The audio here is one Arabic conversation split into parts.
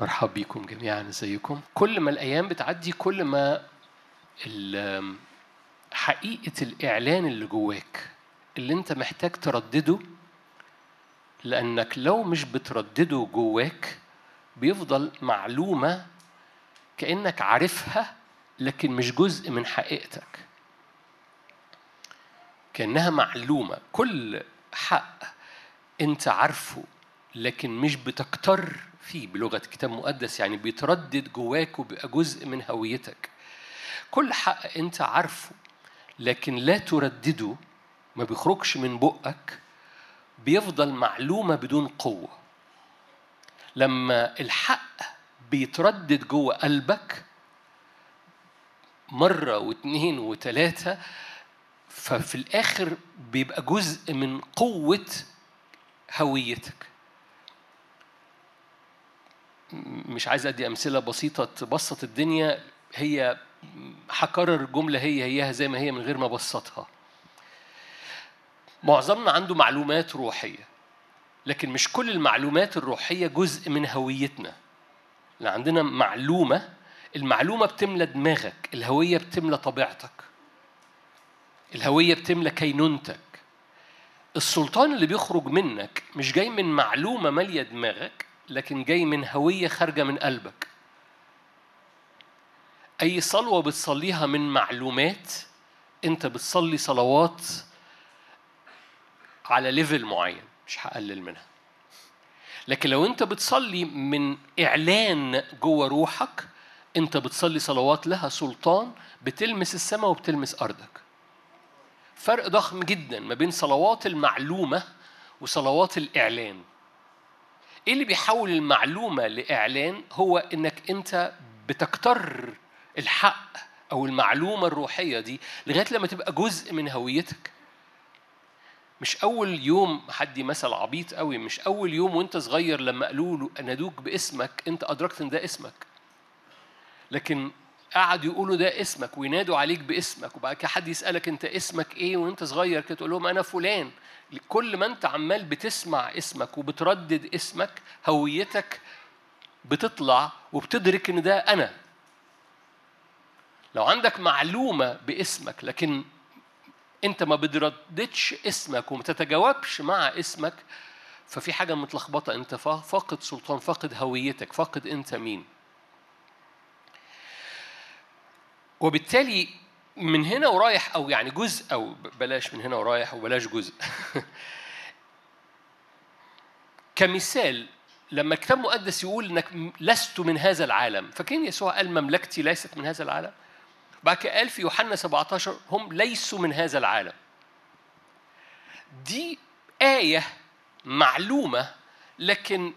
مرحب بيكم جميعا إزيكم؟ كل ما الأيام بتعدي كل ما حقيقة الإعلان اللي جواك اللي أنت محتاج تردده لأنك لو مش بتردده جواك بيفضل معلومة كأنك عارفها لكن مش جزء من حقيقتك. كأنها معلومة. كل حق أنت عارفه لكن مش بتكتر فيه بلغة كتاب مقدس يعني بيتردد جواك وبيبقى جزء من هويتك. كل حق انت عارفه لكن لا تردده ما بيخرجش من بقك بيفضل معلومة بدون قوة. لما الحق بيتردد جوه قلبك مرة واثنين وثلاثة ففي الآخر بيبقى جزء من قوة هويتك. مش عايز أدي أمثلة بسيطة تبسط الدنيا هي هكرر جملة هي هيها زي ما هي من غير ما أبسطها معظمنا عنده معلومات روحية لكن مش كل المعلومات الروحية جزء من هويتنا لا عندنا معلومة المعلومة بتملى دماغك الهوية بتملى طبيعتك الهوية بتملى كينونتك السلطان اللي بيخرج منك مش جاي من معلومة مالية دماغك لكن جاي من هوية خارجة من قلبك. أي صلوة بتصليها من معلومات أنت بتصلي صلوات على level معين مش هقلل منها. لكن لو أنت بتصلي من إعلان جوه روحك أنت بتصلي صلوات لها سلطان بتلمس السماء وبتلمس أرضك. فرق ضخم جدا ما بين صلوات المعلومة وصلوات الإعلان. إيه اللي بيحول المعلومة لإعلان هو إنك أنت بتكتر الحق أو المعلومة الروحية دي لغاية لما تبقى جزء من هويتك. مش أول يوم حد مثل عبيط قوي مش أول يوم وأنت صغير لما قالوا له نادوك باسمك أنت أدركت إن ده اسمك. لكن قعدوا يقولوا ده اسمك وينادوا عليك باسمك وبعد كده حد يسألك أنت اسمك إيه وأنت صغير كده تقول لهم أنا فلان. كل ما انت عمال بتسمع اسمك وبتردد اسمك هويتك بتطلع وبتدرك إن ده أنا. لو عندك معلومة باسمك لكن انت ما بترددش اسمك وما تتجاوبش مع اسمك ففي حاجة متلخبطة. انت فا- فاقد سلطان فاقد هويتك فاقد انت مين. وبالتالي من هنا ورايح أو يعني جزء أو بلاش من هنا ورايح وبلاش جزء. كمثال لما الكتاب المقدس يقول إنك لست من هذا العالم فاكرين يسوع قال مملكتي ليست من هذا العالم؟ بعد كده قال في يوحنا 17 هم ليسوا من هذا العالم. دي آية معلومة لكن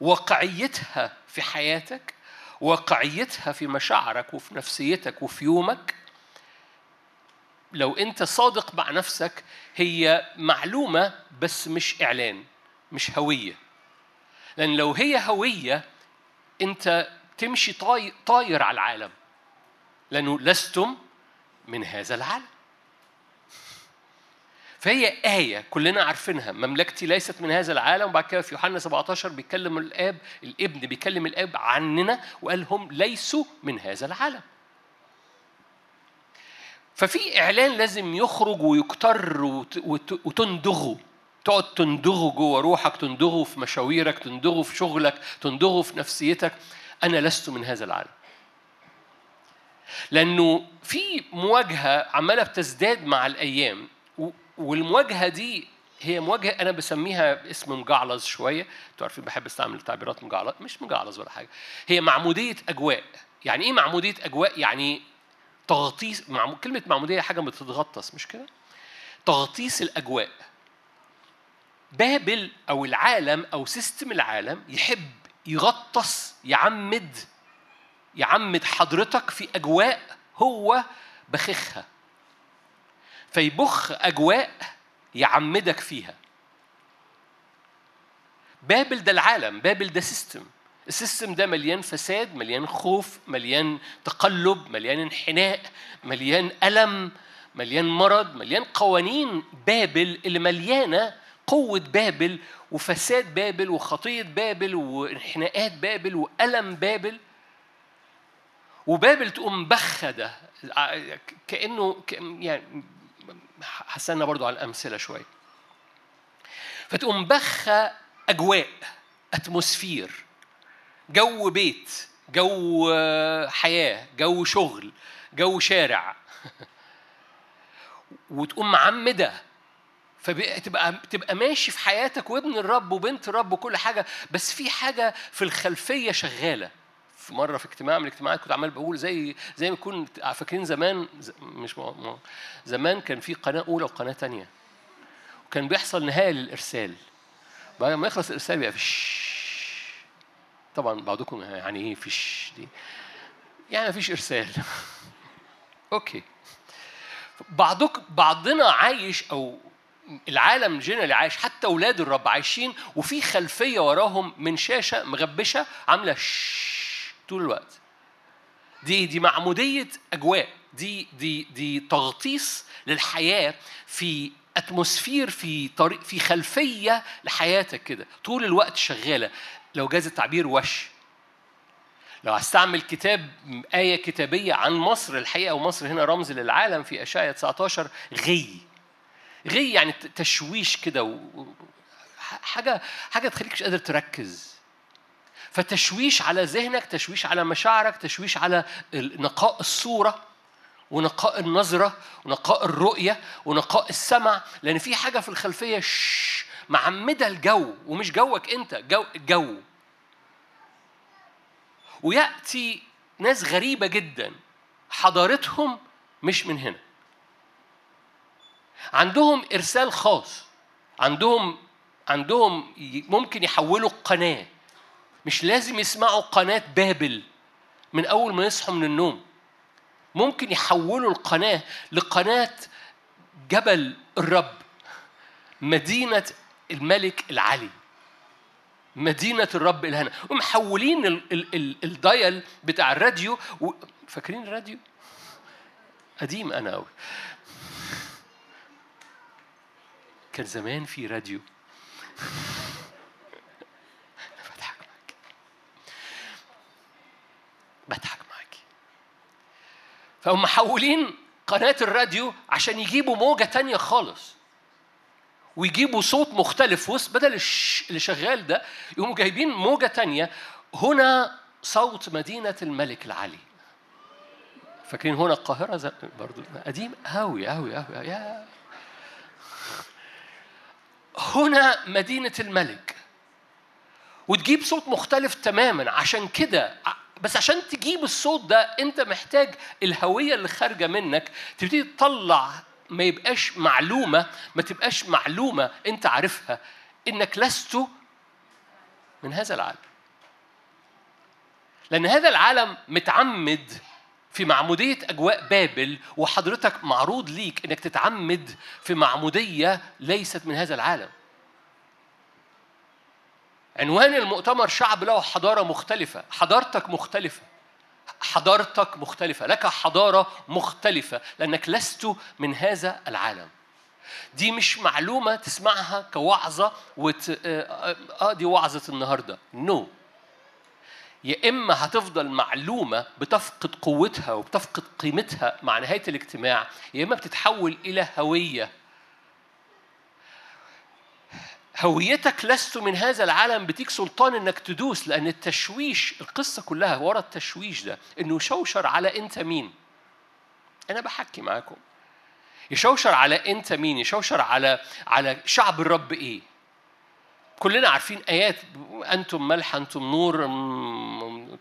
واقعيتها في حياتك واقعيتها في مشاعرك وفي نفسيتك وفي يومك. لو انت صادق مع نفسك هي معلومة بس مش إعلان مش هوية. لأن لو هي هوية انت تمشي طاي- طاير على العالم. لأنه لستم من هذا العالم. فهي آية كلنا عارفينها. مملكتي ليست من هذا العالم. وبعد كده في يوحنا 17 بيتكلم الآب الابن بيكلم الآب عننا وقال هم ليسوا من هذا العالم. ففي إعلان لازم يخرج ويكتر وت- وت- وتندغه تقعد تندغه جوه روحك تندغه في مشاويرك تندغه في شغلك تندغه في نفسيتك. أنا لست من هذا العالم. لأنه في مواجهة عمالة بتزداد مع الأيام. و- والمواجهة دي هي مواجهة أنا بسميها اسم مجعلظ شوية. أنتوا عارفين بحب أستعمل تعبيرات مجعلظ مش مجعلظ ولا حاجة. هي معمودية أجواء. يعني إيه معمودية أجواء؟ يعني تغطيس معمو... كلمة معمودية حاجة بتتغطس مش كده؟ تغطيس الأجواء. بابل أو العالم أو system العالم يحب يغطس يعمد يعمد حضرتك في أجواء هو بخخها فيبخ أجواء يعمدك فيها. بابل ده العالم بابل ده system ال system ده مليان فساد مليان خوف مليان تقلب مليان انحناء مليان ألم مليان مرض مليان قوانين بابل اللي مليانة قوة بابل وفساد بابل وخطية بابل وانحناءات بابل وألم بابل. وبابل تقوم بخدة كأنه يعني حسنا برضو على الأمثلة شوية. فتقوم بخة أجواء أتموسفير جو بيت جو حياة جو شغل جو شارع. وتقوم معمدة. فتبقى تبقى ماشي في حياتك وابن الرب وبنت الرب وكل حاجة بس في حاجة في الخلفية شغالة. في مرة في اجتماع من الاجتماعات كنت عمال بقول زي زي ما يكون فاكرين زمان مش زمان كان في قناة أولى وقناة تانية. وكان بيحصل نهاية للإرسال. بعد ما يخلص الإرسال بيبقى فيش طبعا بعضكم يعني إيه فيش دي؟ يعني مفيش إرسال. أوكي. بعضك بعضنا عايش أو العالم جنرالي عايش حتى أولاد الرب عايشين وفي خلفية وراهم من شاشة مغبشة عاملة طول الوقت. دي دي معمودية أجواء. دي دي دي تغطيس للحياة في أتموسفير في طريق في خلفية لحياتك كده. طول الوقت شغالة. لو جاز التعبير وش. لو هستعمل كتاب آية كتابية عن مصر الحقيقة ومصر هنا رمز للعالم في أشعيا 19 غي. غي يعني تشويش كده. حاجة حاجة تخليك مش قادر تركز. فتشويش على ذهنك تشويش على مشاعرك تشويش على نقاء الصورة ونقاء النظرة ونقاء الرؤية ونقاء السمع لأن في حاجة في الخلفية معمدة الجو ومش جوك أنت جو جو. ويأتي ناس غريبة جدا حضارتهم مش من هنا. عندهم إرسال خاص عندهم عندهم ممكن يحولوا قناة مش لازم يسمعوا قناة بابل من أول ما يصحوا من النوم. ممكن يحولوا القناة لقناة جبل الرب مدينة الملك العلي مدينة الرب الهنا. ومحولين ال ال ال الدايل بتاع الراديو و... فاكرين الراديو؟ قديم أنا أوي. كان زمان في راديو بضحك معاك بضحك معاك فهم محولين قناة الراديو عشان يجيبوا موجة تانية خالص. ويجيبوا صوت مختلف وسط بدل الش... اللي شغال ده يقوموا جايبين موجة تانية. هنا صوت مدينة الملك العلي. فاكرين هنا القاهرة برضو قديم أوي أوي أوي يا هنا مدينة الملك. وتجيب صوت مختلف تماما. عشان كده بس عشان تجيب الصوت ده انت محتاج الهوية اللي خارجة منك تبتدي تطلع ما يبقاش معلومة ما تبقاش معلومة أنت عارفها إنك لست من هذا العالم. لأن هذا العالم متعمد في معمودية أجواء بابل وحضرتك معروض ليك إنك تتعمد في معمودية ليست من هذا العالم. عنوان المؤتمر شعب له حضارة مختلفة. حضارتك مختلفة. حضارتك مختلفة. لك حضارة مختلفة. لأنك لست من هذا العالم. دي مش معلومة تسمعها كوعظة وت... آه،, آه،, دي وعظة النهاردة. نو no. يا إما هتفضل معلومة بتفقد قوتها وبتفقد قيمتها مع نهاية الاجتماع يا إما بتتحول إلى هوية. هويتك لست من هذا العالم بتيك سلطان إنك تدوس لأن التشويش القصة كلها ورا التشويش ده إنه يشوشر على أنت مين. أنا بحكي معاكم. يشوشر على أنت مين يشوشر على على شعب الرب إيه. كلنا عارفين آيات أنتم ملح أنتم نور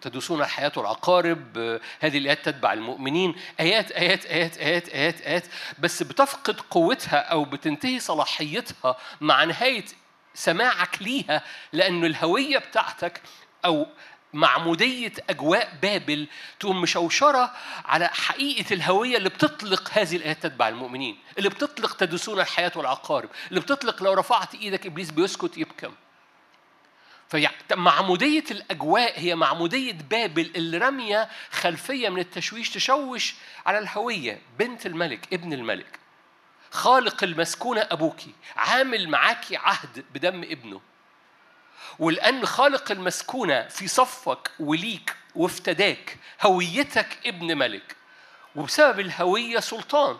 تدوسون الحياة والعقارب هذه الآيات تتبع المؤمنين. آيات آيات آيات آيات آيات آيات بس بتفقد قوتها أو بتنتهي صلاحيتها مع نهاية سماعك ليها لأنه الهوية بتاعتك أو معمودية أجواء بابل تقوم مشوشرة على حقيقة الهوية اللي بتطلق هذه الآيات تتبع المؤمنين اللي بتطلق تدوسون الحياة والعقارب اللي بتطلق لو رفعت إيدك إبليس بيسكت يبكم. فمعمودية الأجواء هي معمودية بابل اللي رامية خلفية من التشويش تشوش على الهوية. بنت الملك ابن الملك. خالق المسكونة أبوكي عامل معاكي عهد بدم ابنه. ولأن خالق المسكونة في صفك وليك وافتداك هويتك ابن ملك. وبسبب الهوية سلطان.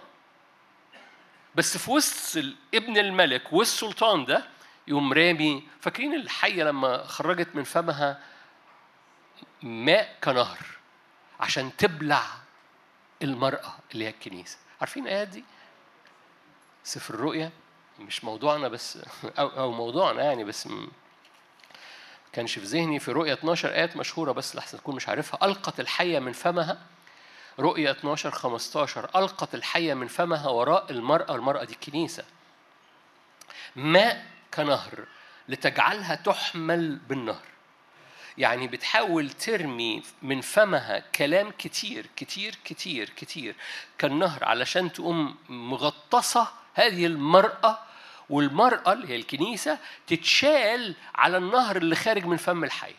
بس في وسط ابن الملك والسلطان ده يقوم رامي فاكرين الحية لما خرجت من فمها ماء كنهر عشان تبلع المرأة اللي هي الكنيسة. عارفين الآيات دي؟ سفر الرؤيا مش موضوعنا بس أو, أو موضوعنا يعني بس كانش في ذهني في رؤية 12 آيات مشهورة بس لحسن تكون مش عارفها. ألقت الحية من فمها. رؤية 12 15 ألقت الحية من فمها وراء المرأة. المرأة دي الكنيسة ماء كنهر لتجعلها تحمل بالنهر. يعني بتحاول ترمي من فمها كلام كتير كتير كتير كتير. كالنهر علشان تقوم مغطسة هذه المرأة والمرأة اللي هي الكنيسة تتشال على النهر اللي خارج من فم الحي.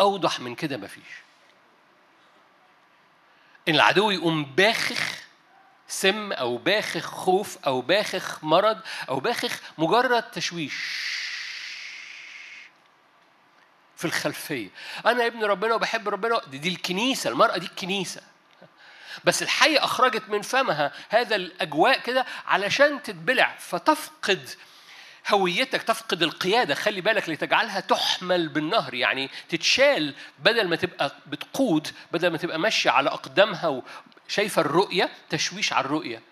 أوضح من كده مفيش. إن العدو يقوم باخخ سم أو باخخ خوف أو باخخ مرض أو باخخ مجرد تشويش في الخلفية. أنا ابن ربنا وبحب ربنا دي, دي الكنيسة المرأة دي الكنيسة. بس الحية أخرجت من فمها هذا الأجواء كده علشان تتبلع فتفقد هويتك تفقد القيادة خلي بالك لتجعلها تحمل بالنهر يعني تتشال بدل ما تبقى بتقود بدل ما تبقى ماشية على أقدامها وشايفة الرؤية تشويش على الرؤية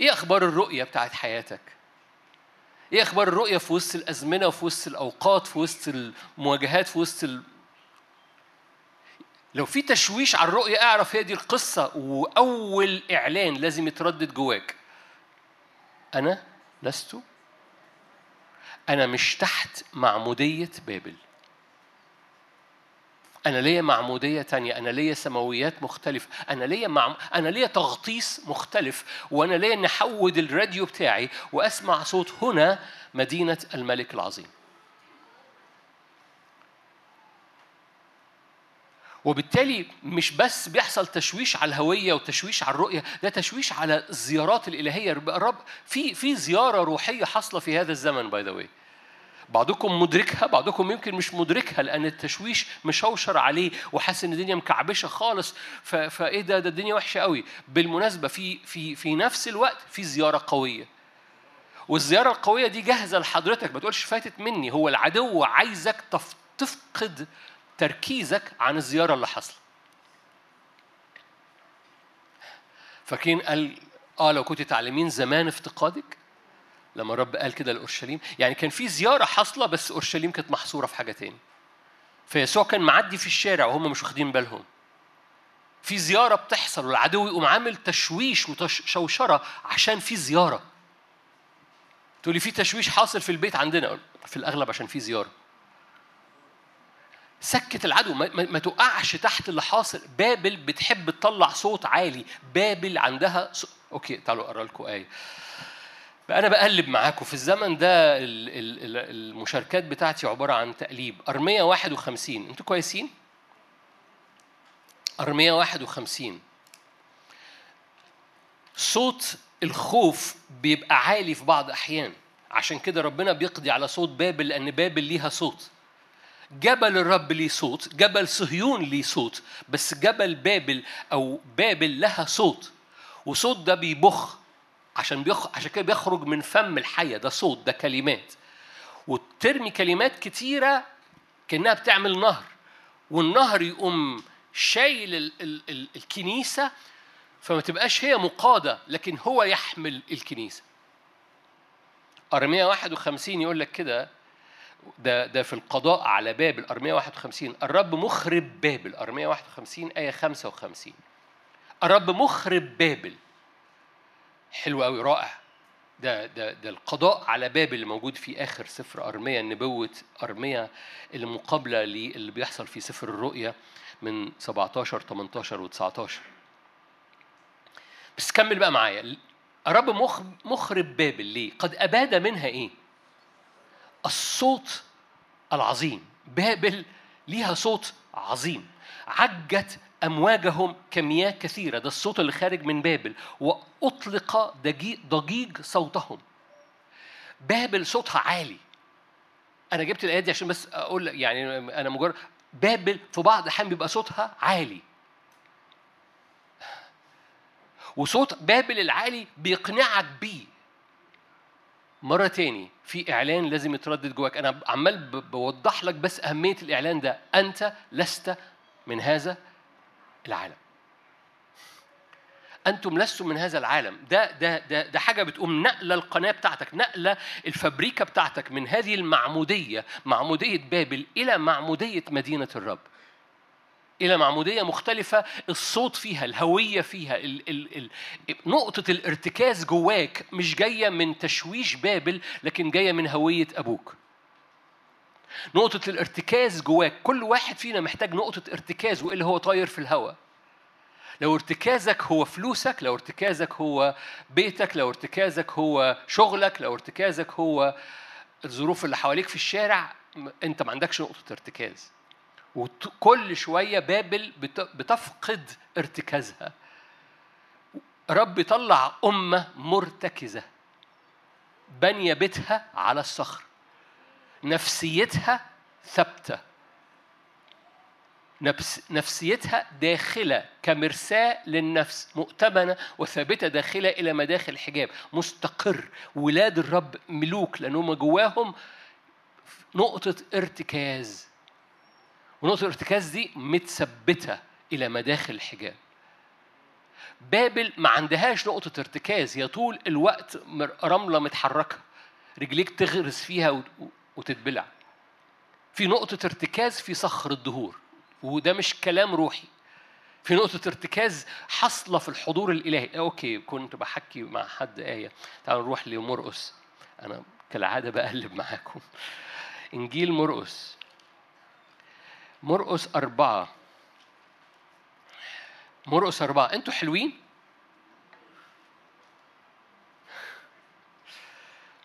إيه أخبار الرؤية بتاعت حياتك؟ إيه أخبار الرؤية في وسط الأزمنة وفي وسط الأوقات في وسط المواجهات في وسط. لو في تشويش على الرؤية اعرف هي دي القصة وأول إعلان لازم يتردد جواك. أنا لست أنا مش تحت معمودية بابل. أنا ليا معمودية تانية أنا ليا سماويات مختلفة أنا ليا مع... أنا ليا تغطيس مختلف وأنا ليا إني أحود الراديو بتاعي وأسمع صوت هنا مدينة الملك العظيم. وبالتالي مش بس بيحصل تشويش على الهوية وتشويش على الرؤية ده تشويش على الزيارات الإلهية. الرب في في زيارة روحية حاصلة في هذا الزمن by the way بعضكم مدركها بعضكم يمكن مش مدركها لأن التشويش مشوشر عليه وحاسس إن الدنيا مكعبشة خالص. فإيه ده؟ ده الدنيا وحشة قوي. بالمناسبة في في في نفس الوقت في زيارة قوية. والزيارة القوية دي جاهزة لحضرتك. ما تقولش فاتت مني. هو العدو عايزك تفقد تركيزك عن الزيارة اللي حصلت فاكرين قال آه لو كنت تعلمين زمان افتقادك؟ لما الرب قال كده لأورشليم. يعني كان في زيارة حاصلة بس أورشليم كانت محصورة في حاجة تاني. فيسوع كان معدي في الشارع وهم مش واخدين بالهم. في زيارة بتحصل والعدو يقوم عامل تشويش وشوشره عشان في زيارة. تقول لي في تشويش حاصل في البيت عندنا في الأغلب عشان في زيارة. سكت العدو ما, ما تقعش تحت اللي حاصل. بابل بتحب تطلع صوت عالي. بابل عندها صوت. أوكي تعالوا أقرأ لكم آية. أنا بقلب معاكم. في الزمن ده المشاركات بتاعتي عبارة عن تقليب. أرمية 51 أنتوا كويسين؟ أرمية 51 صوت الخوف بيبقى عالي في بعض أحيان. عشان كده ربنا بيقضي على صوت بابل لأن بابل ليها صوت. جبل الرب ليه صوت جبل صهيون ليه صوت بس جبل بابل أو بابل لها صوت. وصوت ده بيبخ عشان بيخ... عشان كده بيخرج من فم الحية ده صوت ده كلمات. وترمي كلمات كتيرة كأنها بتعمل نهر. والنهر يقوم شايل ال... ال... ال... الكنيسة فما تبقاش هي مقادة لكن هو يحمل الكنيسة. أرمية 51 يقول لك كده ده ده في القضاء على بابل أرمية 51 الرب مخرب بابل. أرمية 51 آية 55 الرب مخرب بابل. حلو قوي رائع. ده ده ده القضاء على بابل اللي موجود في آخر سفر ارميا نبوة ارميا اللي مقابلة للي بيحصل في سفر الرؤيا من 17 18 و19 بس كمل بقى معايا. الرب مخرب بابل ليه؟ قد أباد منها إيه؟ الصوت العظيم. بابل ليها صوت عظيم. عجت أمواجهم كمياه كثيرة. ده الصوت اللي خارج من بابل. وأطلق ضجيج صوتهم. بابل صوتها عالي. أنا جبت الآيات دي عشان بس أقول يعني أنا مجرد بابل في بعض الأحيان بيبقى صوتها عالي. وصوت بابل العالي بيقنعك بيه. مرة تاني في إعلان لازم يتردد جواك. أنا عمال بوضح لك بس أهمية الإعلان ده. أنت لست من هذا العالم. أنتم لستم من هذا العالم. ده ده ده ده حاجة بتقوم نقلة القناة بتاعتك نقلة الفبريكة بتاعتك من هذه المعمودية معمودية بابل إلى معمودية مدينة الرب. إلى معمودية مختلفة الصوت فيها الهوية فيها ال ال ال نقطة الارتكاز جواك مش جاية من تشويش بابل لكن جاية من هوية أبوك. نقطة الارتكاز جواك كل واحد فينا محتاج نقطة ارتكاز وإلا هو طاير في الهواء لو ارتكازك هو فلوسك لو ارتكازك هو بيتك لو ارتكازك هو شغلك لو ارتكازك هو الظروف اللي حواليك في الشارع أنت ما عندكش نقطة ارتكاز. وكل شوية بابل بتفقد ارتكازها. رب يطلع أمة مرتكزة. بني بيتها على الصخر. نفسيتها ثابتة. نفس نفسيتها داخلة كمرساة للنفس مؤتمنة وثابتة داخلة إلى مداخل الحجاب. مستقر. ولاد الرب ملوك لأنهم جواهم نقطة ارتكاز. ونقطة الارتكاز دي متثبتة إلى مداخل الحجاب. بابل ما عندهاش نقطة ارتكاز هي طول الوقت رملة متحركة رجليك تغرس فيها وتتبلع. في نقطة ارتكاز في صخر الدهور وده مش كلام روحي. في نقطة ارتكاز حاصلة في الحضور الإلهي. okay كنت بحكي مع حد آية. تعالوا نروح لمرقس. أنا كالعادة بقلب معاكم. إنجيل مرقس. مرقس أربعة. مرقس أربعة. أنتوا حلوين؟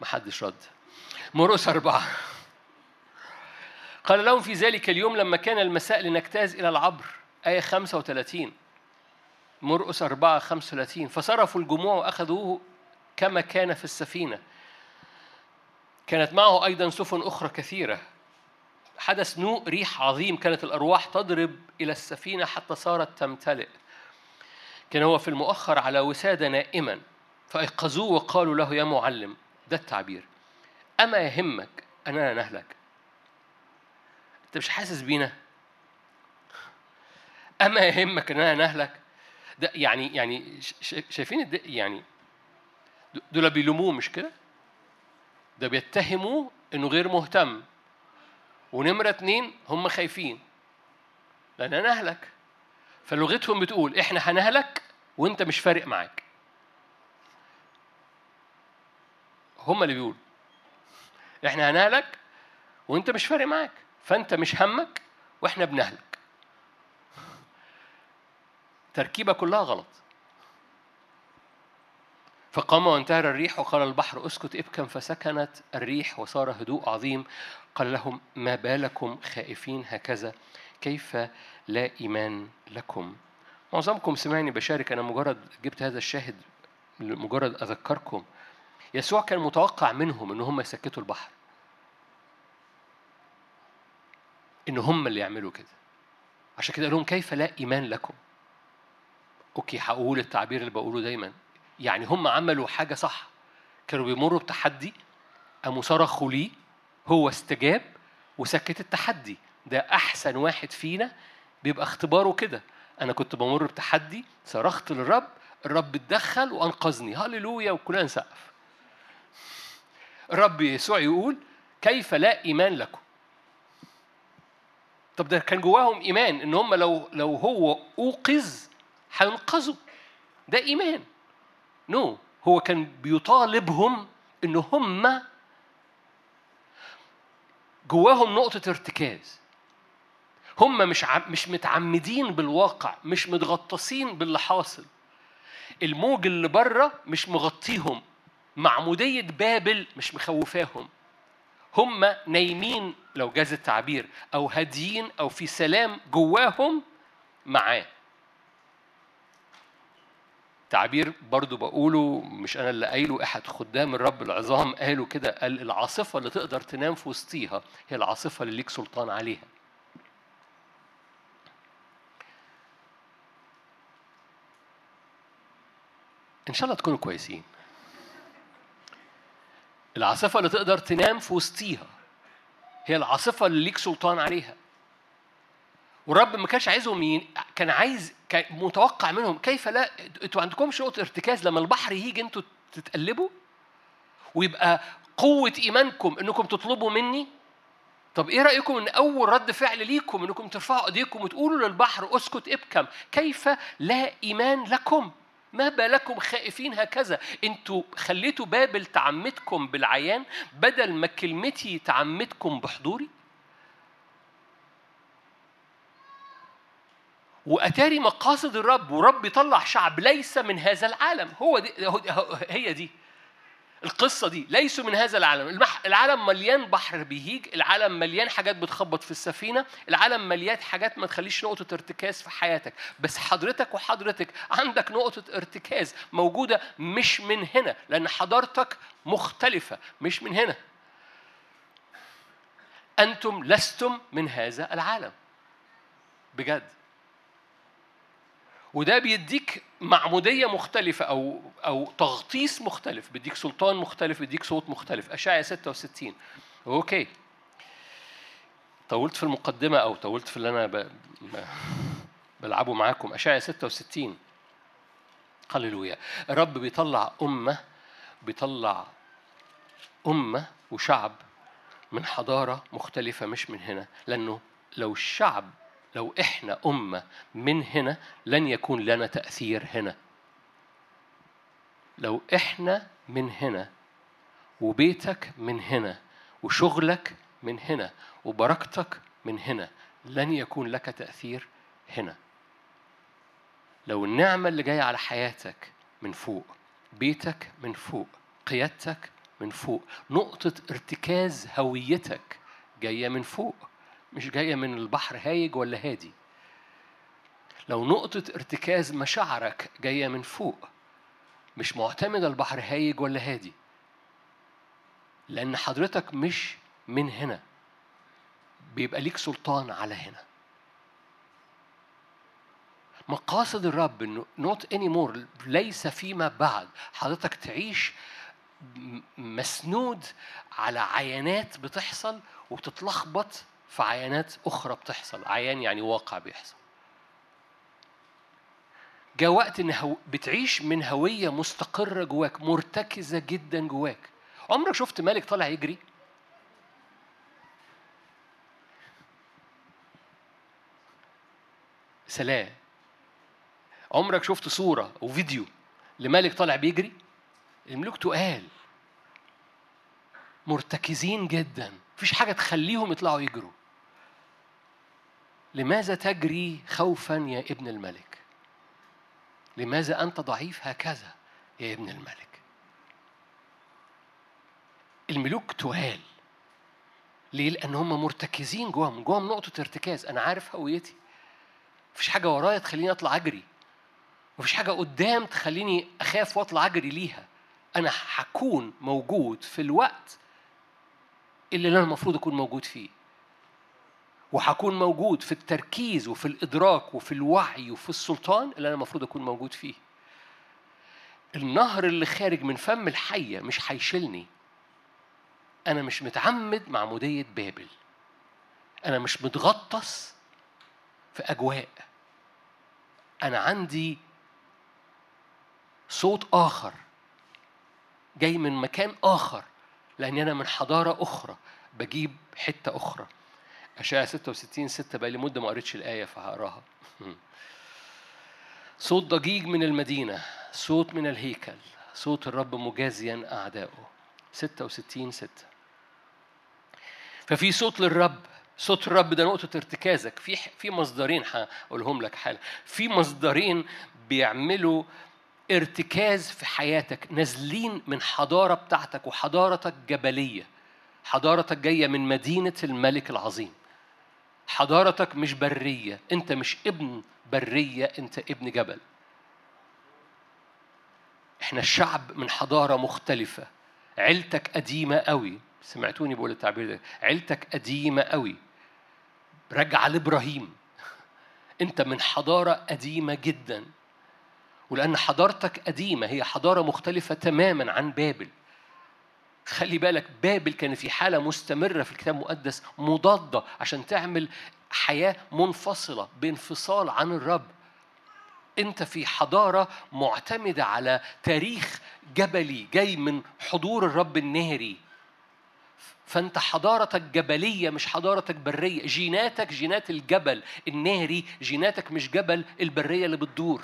محدش رد. مرقس أربعة. قال لهم في ذلك اليوم لما كان المساء لنجتاز إلى العبر آية 35 مرقس 4 35 فصرفوا الجموع وأخذوه كما كان في السفينة. كانت معه أيضا سفن أخرى كثيرة. حدث نوء ريح عظيم كانت الأرواح تضرب إلى السفينة حتى صارت تمتلئ. كان هو في المؤخر على وسادة نائما فأيقظوه وقالوا له يا معلم ده التعبير. أما يهمك أننا نهلك. أنت مش حاسس بينا؟ أما يهمك أننا نهلك. ده يعني يعني شايفين يعني دول بيلوموه مش كده؟ ده بيتهموه إنه غير مهتم. ونمرة اتنين هم خايفين. لأن أنا أهلك. فلغتهم بتقول إحنا هنهلك وأنت مش فارق معاك. هم اللي بيقولوا إحنا هنهلك وأنت مش فارق معاك. فأنت مش همك وإحنا بنهلك. تركيبة كلها غلط. فقام وانتهر الريح وقال البحر اسكت ابكم فسكنت الريح وصار هدوء عظيم. قال لهم ما بالكم خائفين هكذا؟ كيف لا إيمان لكم؟ معظمكم سمعني بشارك أنا مجرد جبت هذا الشاهد مجرد أذكركم. يسوع كان متوقع منهم إن هم يسكتوا البحر. إن هم اللي يعملوا كده. عشان كده قال لهم كيف لا إيمان لكم؟ أوكي هقول التعبير اللي بقوله دايما. يعني هم عملوا حاجة صح. كانوا بيمروا بتحدي قاموا صرخوا ليه هو استجاب وسكت التحدي. ده أحسن واحد فينا بيبقى اختباره كده. أنا كنت بمر بتحدي صرخت للرب الرب اتدخل وأنقذني. هللويا وكلنا نسقف. الرب يسوع يقول كيف لا إيمان لكم؟ طب ده كان جواهم إيمان إن هم لو لو هو أوقظ هينقذوا. ده إيمان. نو no. هو كان بيطالبهم إن هم جواهم نقطة ارتكاز. هم مش مش متعمدين بالواقع مش متغطسين باللي حاصل. الموج اللي بره مش مغطيهم معمودية بابل مش مخوفاهم. هم نايمين لو جاز التعبير أو هاديين أو في سلام جواهم معاه. تعبير برضو بقوله مش أنا اللي قايله أحد خدام الرب العظام قالوا كده قال العاصفة اللي تقدر تنام في وسطيها هي العاصفة اللي ليك سلطان عليها. إن شاء الله تكونوا كويسين. العاصفة اللي تقدر تنام في وسطيها هي العاصفة اللي ليك سلطان عليها. والرب ما كانش عايزهم ين... كان عايز كان متوقع منهم كيف لا أنتوا عندكمش نقطة ارتكاز لما البحر يجي أنتوا تتقلبوا؟ ويبقى قوة إيمانكم إنكم تطلبوا مني؟ طب إيه رأيكم إن أول رد فعل ليكم إنكم ترفعوا أيديكم وتقولوا للبحر أسكت ابكم؟ كيف لا إيمان لكم؟ ما بالكم خائفين هكذا؟ أنتوا خليتوا بابل تعمدكم بالعيان بدل ما كلمتي تعمدكم بحضوري؟ وأتاري مقاصد الرب ورب يطلع شعب ليس من هذا العالم. هو دي هي دي القصة دي ليسوا من هذا العالم. العالم مليان بحر بيهيج العالم مليان حاجات بتخبط في السفينة العالم مليان حاجات ما تخليش نقطة ارتكاز في حياتك. بس حضرتك وحضرتك عندك نقطة ارتكاز موجودة مش من هنا لأن حضارتك مختلفة مش من هنا. أنتم لستم من هذا العالم. بجد. وده بيديك معمودية مختلفة أو أو تغطيس مختلف. بيديك سلطان مختلف بيديك صوت مختلف. أشعيا 66 أوكي. طولت في المقدمة أو طولت في اللي أنا ب... بلعبه معاكم. أشعيا 66 هللويا. الرب بيطلع أمة بيطلع أمة وشعب من حضارة مختلفة مش من هنا. لأنه لو الشعب لو إحنا أمة من هنا لن يكون لنا تأثير هنا. لو إحنا من هنا وبيتك من هنا وشغلك من هنا وبركتك من هنا لن يكون لك تأثير هنا. لو النعمة اللي جاية على حياتك من فوق بيتك من فوق قيادتك من فوق نقطة ارتكاز هويتك جاية من فوق مش جاية من البحر هايج ولا هادي. لو نقطة ارتكاز مشاعرك جاية من فوق مش معتمدة البحر هايج ولا هادي لأن حضرتك مش من هنا. بيبقى ليك سلطان على هنا. مقاصد الرب انه not any more ليس فيما بعد. حضرتك تعيش مسنود على عينات بتحصل وبتتلخبط في عينات أخرى بتحصل عيان يعني واقع بيحصل. جاء وقت إن هو بتعيش من هوية مستقرة جواك مرتكزة جدا جواك. عمرك شفت ملك طالع يجري؟ سلام. عمرك شفت صورة وفيديو لملك طالع بيجري؟ الملوك تقال. مرتكزين جدا. مفيش حاجة تخليهم يطلعوا يجروا. لماذا تجري خوفا يا ابن الملك؟ لماذا أنت ضعيف هكذا يا ابن الملك؟ الملوك تهال ليه؟ لأن هم مرتكزين جواهم جواهم نقطة ارتكاز. أنا عارف هويتي. مفيش حاجة ورايا تخليني أطلع أجري. مفيش حاجة قدام تخليني أخاف وأطلع أجري ليها. أنا هكون موجود في الوقت اللي أنا المفروض أكون موجود فيه. وهكون موجود في التركيز وفي الإدراك وفي الوعي وفي السلطان اللي أنا المفروض أكون موجود فيه. النهر اللي خارج من فم الحية مش هيشيلني. أنا مش متعمد معمودية بابل. أنا مش متغطس في أجواء. أنا عندي صوت آخر جاي من مكان آخر لأني أنا من حضارة أخرى. بجيب حتة أخرى. أشعة 66 6 بقى لي مدة ما قريتش الآية فهقراها. صوت ضجيج من المدينة صوت من الهيكل صوت الرب مجازيا أعدائه. 66 6 ففي صوت للرب صوت الرب ده نقطة ارتكازك. في في مصدرين هقولهم لك حالا. في مصدرين بيعملوا ارتكاز في حياتك نازلين من حضارة بتاعتك وحضارتك جبلية. حضارتك جاية من مدينة الملك العظيم. حضارتك مش برية أنت مش ابن برية أنت ابن جبل. إحنا شعب من حضارة مختلفة. عيلتك قديمة قوي. سمعتوني بقول التعبير ده. عيلتك قديمة قوي. رجع لإبراهيم أنت من حضارة قديمة جدا. ولأن حضارتك قديمة هي حضارة مختلفة تماما عن بابل. خلي بالك بابل كان في حالة مستمرة في الكتاب المقدس مضادة عشان تعمل حياة منفصلة بانفصال عن الرب. أنت في حضارة معتمدة على تاريخ جبلي جاي من حضور الرب النهري. فأنت حضارتك جبلية مش حضارتك برية. جيناتك جينات الجبل النهري جيناتك مش جبل البرية اللي بتدور.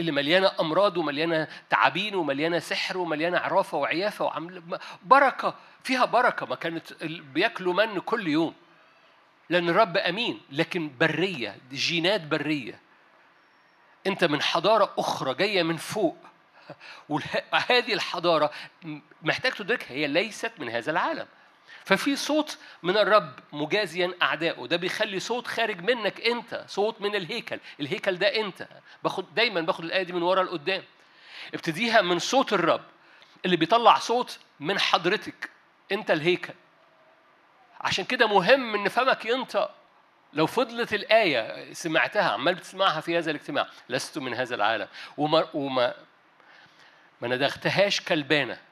اللي مليانة أمراض ومليانة تعابين ومليانة سحر ومليانة عرافة وعيافة وعمل بركة فيها بركة. ما كانت بياكلوا من كل يوم. لأن الرب أمين لكن برية جينات برية. أنت من حضارة أخرى جاية من فوق. وهذه الحضارة محتاج تدركها. هي ليست من هذا العالم. ففي صوت من الرب مجازيا أعدائه. ده بيخلي صوت خارج منك أنت صوت من الهيكل. الهيكل ده أنت. باخد دايما باخد الآية دي من ورا لقدام. ابتديها من صوت الرب اللي بيطلع صوت من حضرتك. أنت الهيكل. عشان كده مهم إن فمك ينطق لو فضلت الآية سمعتها عمال بتسمعها في هذا الاجتماع لست من هذا العالم. وما وما ما ندغتهاش كلبانة.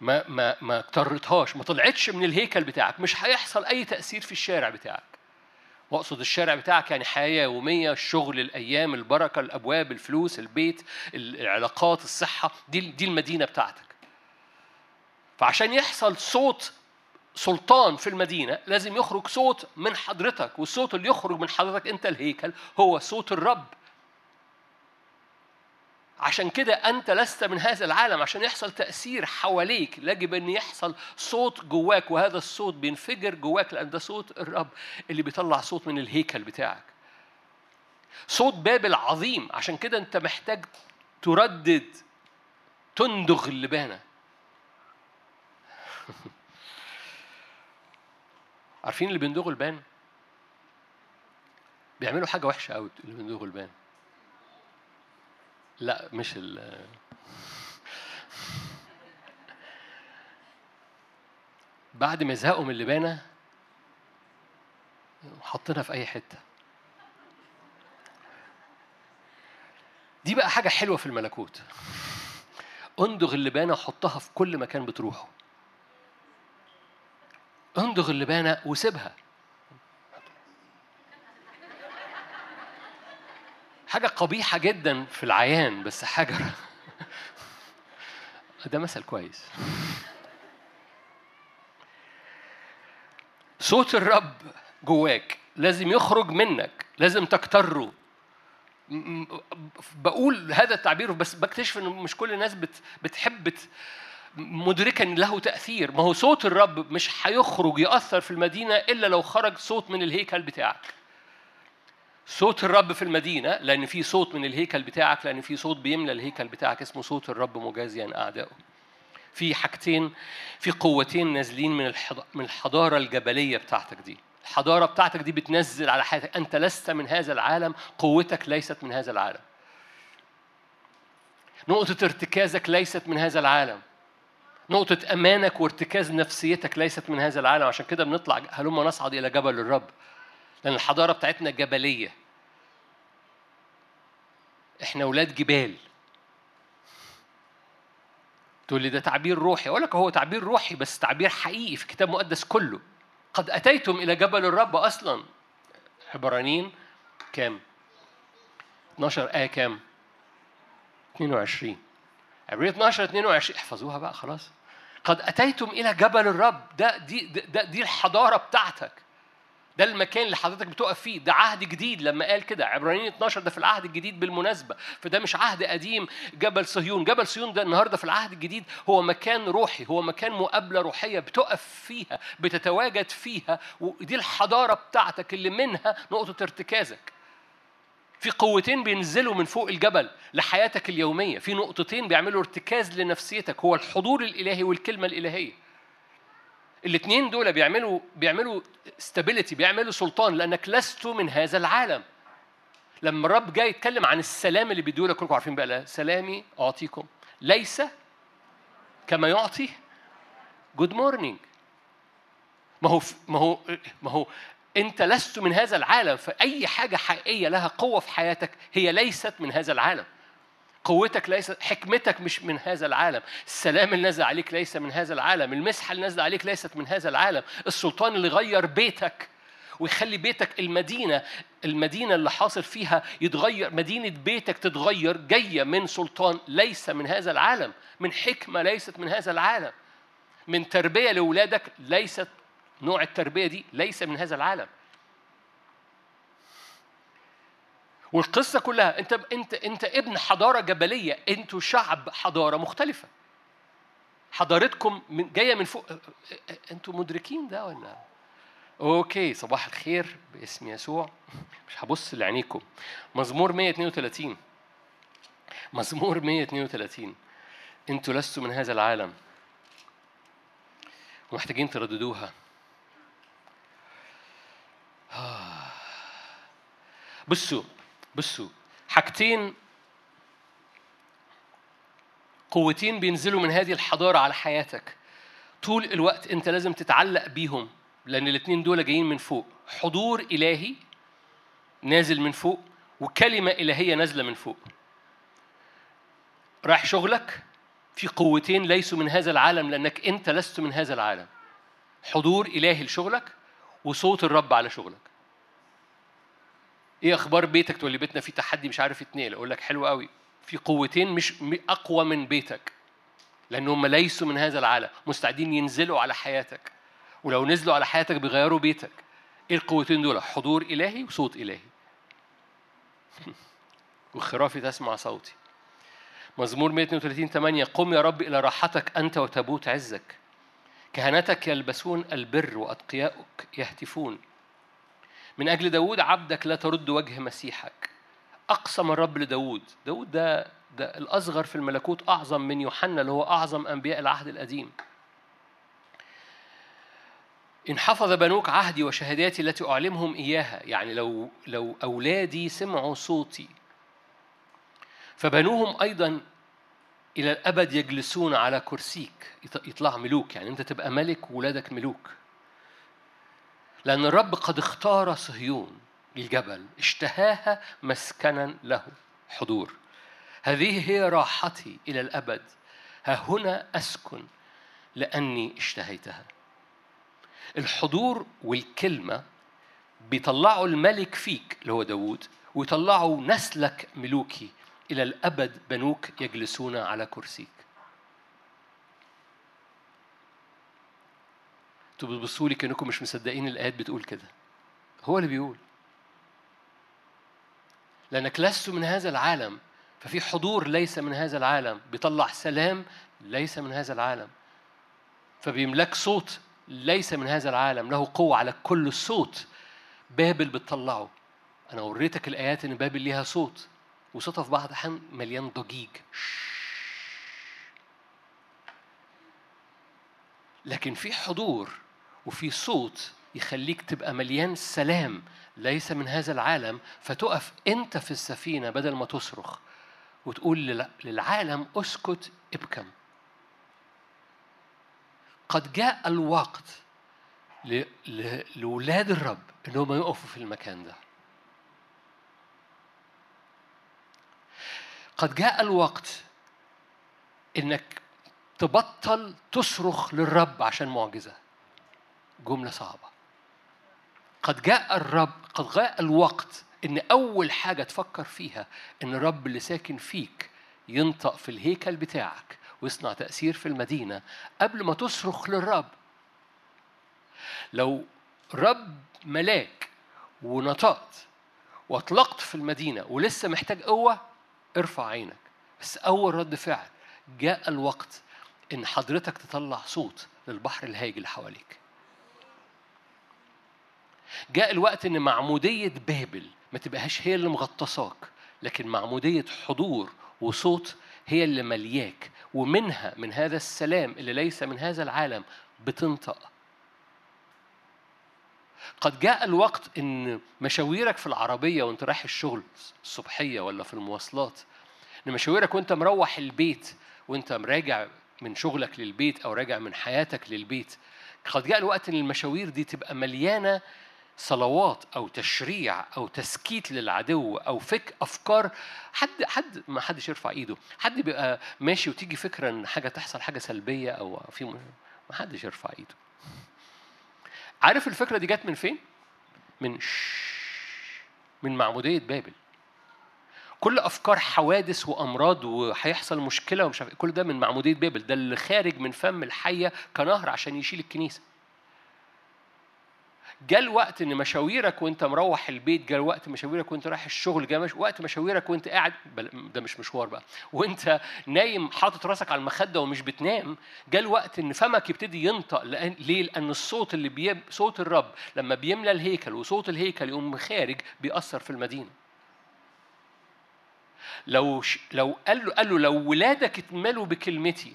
ما ما ما اضطرتهاش ما طلعتش من الهيكل بتاعك مش هيحصل أي تأثير في الشارع بتاعك. واقصد الشارع بتاعك يعني حياة يومية الشغل الأيام البركة الأبواب الفلوس البيت العلاقات الصحة دي دي المدينة بتاعتك. فعشان يحصل صوت سلطان في المدينة لازم يخرج صوت من حضرتك والصوت اللي يخرج من حضرتك أنت الهيكل هو صوت الرب. عشان كده أنت لست من هذا العالم عشان يحصل تأثير حواليك. يجب أن يحصل صوت جواك وهذا الصوت بينفجر جواك لأن ده صوت الرب اللي بيطلع صوت من الهيكل بتاعك. صوت بابل عظيم عشان كده أنت محتاج تردد تندغ اللبانة. عارفين اللي بيندغوا البان؟ بيعملوا حاجة وحشة قوي اللي بيندغوا البان. لا مش ال بعد ما يزهقوا من اللبانة حطينا في أي حتة. دي بقى حاجة حلوة في الملكوت. اندغ اللبانة وحطها في كل مكان بتروحه. اندغ اللبانة وسيبها. حاجة قبيحة جدا في العيان بس حاجة ده مثل كويس. صوت الرب جواك لازم يخرج منك لازم تكتره. بقول هذا التعبير بس بكتشف ان مش كل الناس بتحب مدركا له تأثير. ما هو صوت الرب مش هيخرج يأثر في المدينة إلا لو خرج صوت من الهيكل بتاعك. صوت الرب في المدينة لأن في صوت من الهيكل بتاعك لأن في صوت بيملى الهيكل بتاعك اسمه صوت الرب مجازيا أعدائه. في حاجتين في قوتين نازلين من من الحضارة الجبلية بتاعتك دي. الحضارة بتاعتك دي بتنزل على حياتك. أنت لست من هذا العالم قوتك ليست من هذا العالم. نقطة ارتكازك ليست من هذا العالم. نقطة أمانك وارتكاز نفسيتك ليست من هذا العالم. عشان كده بنطلع هلما نصعد إلى جبل الرب. لأن الحضارة بتاعتنا جبلية. إحنا أولاد جبال. تقول لي ده تعبير روحي. أقول لك هو تعبير روحي بس تعبير حقيقي في الكتاب المقدس كله. قد أتيتم إلى جبل الرب أصلا. عبرانيين كام؟ 12 آية كام؟ 22 عبرية 12 22 احفظوها بقى خلاص. قد أتيتم إلى جبل الرب. ده دي ده دي الحضارة بتاعتك. ده المكان اللي حضرتك بتقف فيه. ده عهد جديد لما قال كده. عبرانيين 12 ده في العهد الجديد بالمناسبة. فده مش عهد قديم. جبل صهيون. جبل صهيون ده النهاردة في العهد الجديد هو مكان روحي هو مكان مقابلة روحية بتقف فيها بتتواجد فيها. ودي الحضارة بتاعتك اللي منها نقطة ارتكازك. في قوتين بينزلوا من فوق الجبل لحياتك اليومية. في نقطتين بيعملوا ارتكاز لنفسيتك. هو الحضور الإلهي والكلمة الإلهية. الاثنين دول بيعملوا بيعملوا stability بيعملوا سلطان لأنك لست من هذا العالم. لما الرب جاي يتكلم عن السلام اللي بيديه لك كلكم عارفين بقى لا سلامي أعطيكم. ليس كما يعطي. good morning ما هو ما هو ما هو أنت لست من هذا العالم فأي حاجة حقيقية لها قوة في حياتك هي ليست من هذا العالم. قوتك ليست حكمتك مش من هذا العالم السلام اللي نزل عليك ليس من هذا العالم المسحة اللي نزل عليك ليست من هذا العالم السلطان اللي غير بيتك ويخلي بيتك المدينة المدينة اللي حاصل فيها يتغير مدينة بيتك تتغير جاية من سلطان ليس من هذا العالم من حكمة ليست من هذا العالم من تربية لأولادك ليست نوع التربية دي ليس من هذا العالم. والقصة كلها أنت أنت أنت ابن حضارة جبلية أنتوا شعب حضارة مختلفة. حضارتكم من جاية من فوق أنتوا مدركين ده ولا؟ أوكي صباح الخير باسم يسوع. مش هبص لعينيكم. مزمور 132 مزمور 132 أنتوا لستوا من هذا العالم. ومحتاجين ترددوها. بصوا بصوا حاجتين قوتين بينزلوا من هذه الحضارة على حياتك. طول الوقت انت لازم تتعلق بيهم لأن الاثنين دول جايين من فوق. حضور إلهي نازل من فوق وكلمة إلهية نازلة من فوق. رايح شغلك؟ في قوتين ليسوا من هذا العالم لأنك أنت لست من هذا العالم. حضور إلهي لشغلك وصوت الرب على شغلك. إيه أخبار بيتك تقول لي بيتنا فيه تحدي مش عارف يتنقل أقول لك حلو قوي. في قوتين مش أقوى من بيتك لانهم ليسوا من هذا العالم مستعدين ينزلوا على حياتك. ولو نزلوا على حياتك بيغيروا بيتك. إيه القوتين دول؟ حضور إلهي وصوت إلهي. وخرافي تسمع صوتي. مزمور 132 8 قم يا رب إلى راحتك أنت وتابوت عزك. كهنتك يلبسون البر وأتقياؤك يهتفون. من أجل داود عبدك لا ترد وجه مسيحك. أقسم الرب لداود. داود ده, ده الأصغر في الملكوت أعظم من يوحنا اللي هو أعظم أنبياء العهد القديم. إن حفظ بنوك عهدي وشهاداتي التي أعلمهم إياها يعني لو لو أولادي سمعوا صوتي. فبنوهم أيضا إلى الأبد يجلسون على كرسيك. يطلع ملوك يعني أنت تبقى ملك وولادك ملوك. لأن الرب قد اختار صهيون الجبل اشتهاها مسكنا له حضور. هذه هي راحتي إلى الأبد. ها هنا أسكن لأني اشتهيتها. الحضور والكلمة بيطلعوا الملك فيك اللي هو داوود ويطلعوا نسلك ملوكي. إلى الأبد بنوك يجلسون على كرسيك. أنتوا بتبصوا لي كأنكم مش مصدقين الآيات بتقول كده. هو اللي بيقول. لأنك لست من هذا العالم ففي حضور ليس من هذا العالم. بيطلع سلام ليس من هذا العالم. فبيملك صوت ليس من هذا العالم. له قوة على كل صوت. بابل بتطلعه. أنا وريتك الآيات إن بابل ليها صوت. وصوتها في بعض الأحيان مليان ضجيج. لكن في حضور وفي صوت يخليك تبقى مليان سلام ليس من هذا العالم فتقف أنت في السفينة بدل ما تصرخ وتقول للعالم أسكت ابكم. قد جاء الوقت لولاد الرب إنهم يقفوا في المكان ده. قد جاء الوقت إنك تبطل تصرخ للرب عشان معجزة. جملة صعبة. قد جاء الرب قد جاء الوقت إن أول حاجة تفكر فيها إن الرب اللي ساكن فيك ينطق في الهيكل بتاعك ويصنع تأثير في المدينة قبل ما تصرخ للرب. لو رب ملاك ونطقت واطلقت في المدينة ولسه محتاج قوة ارفع عينك. بس أول رد فعل جاء الوقت إن حضرتك تطلع صوت للبحر الهايج اللي حواليك. جاء الوقت إن معمودية بابل ما تبقاش هي اللي مغطساك لكن معمودية حضور وصوت هي اللي ملياك ومنها من هذا السلام اللي ليس من هذا العالم بتنطق. قد جاء الوقت إن مشاويرك في العربية وأنت رايح الشغل الصبحية ولا في المواصلات إن مشاويرك وأنت مروح البيت وأنت راجع من شغلك للبيت أو راجع من حياتك للبيت قد جاء الوقت إن المشاوير دي تبقى مليانة صلوات أو تشريع أو تسكيت للعدو أو فك أفكار حد حد ما حدش يرفع إيده. حد بيبقى ماشي وتيجي فكرة إن حاجة تحصل حاجة سلبية أو في ما حدش يرفع إيده. عارف الفكرة دي جت من فين؟ من من معموديه بابل. كل أفكار حوادث وأمراض وهيحصل مشكلة ومش عارف كل ده من معموديه بابل. ده اللي خارج من فم الحية كنهر عشان يشيل الكنيسة. جاء الوقت إن مشاويرك وأنت مروح البيت جاء الوقت مشاويرك وأنت رايح الشغل جاء. وقت مشاويرك وأنت قاعد. ده مش مشوار بقى وأنت نايم حاطط راسك على المخدة ومش بتنام جاء الوقت إن فمك يبتدي ينطق لأن... ليه لأن الصوت اللي بي... صوت الرب لما بيملى الهيكل وصوت الهيكل يقوم خارج بيأثر في المدينة لو ش... لو قال له قال له لو ولادك اتملوا بكلمتي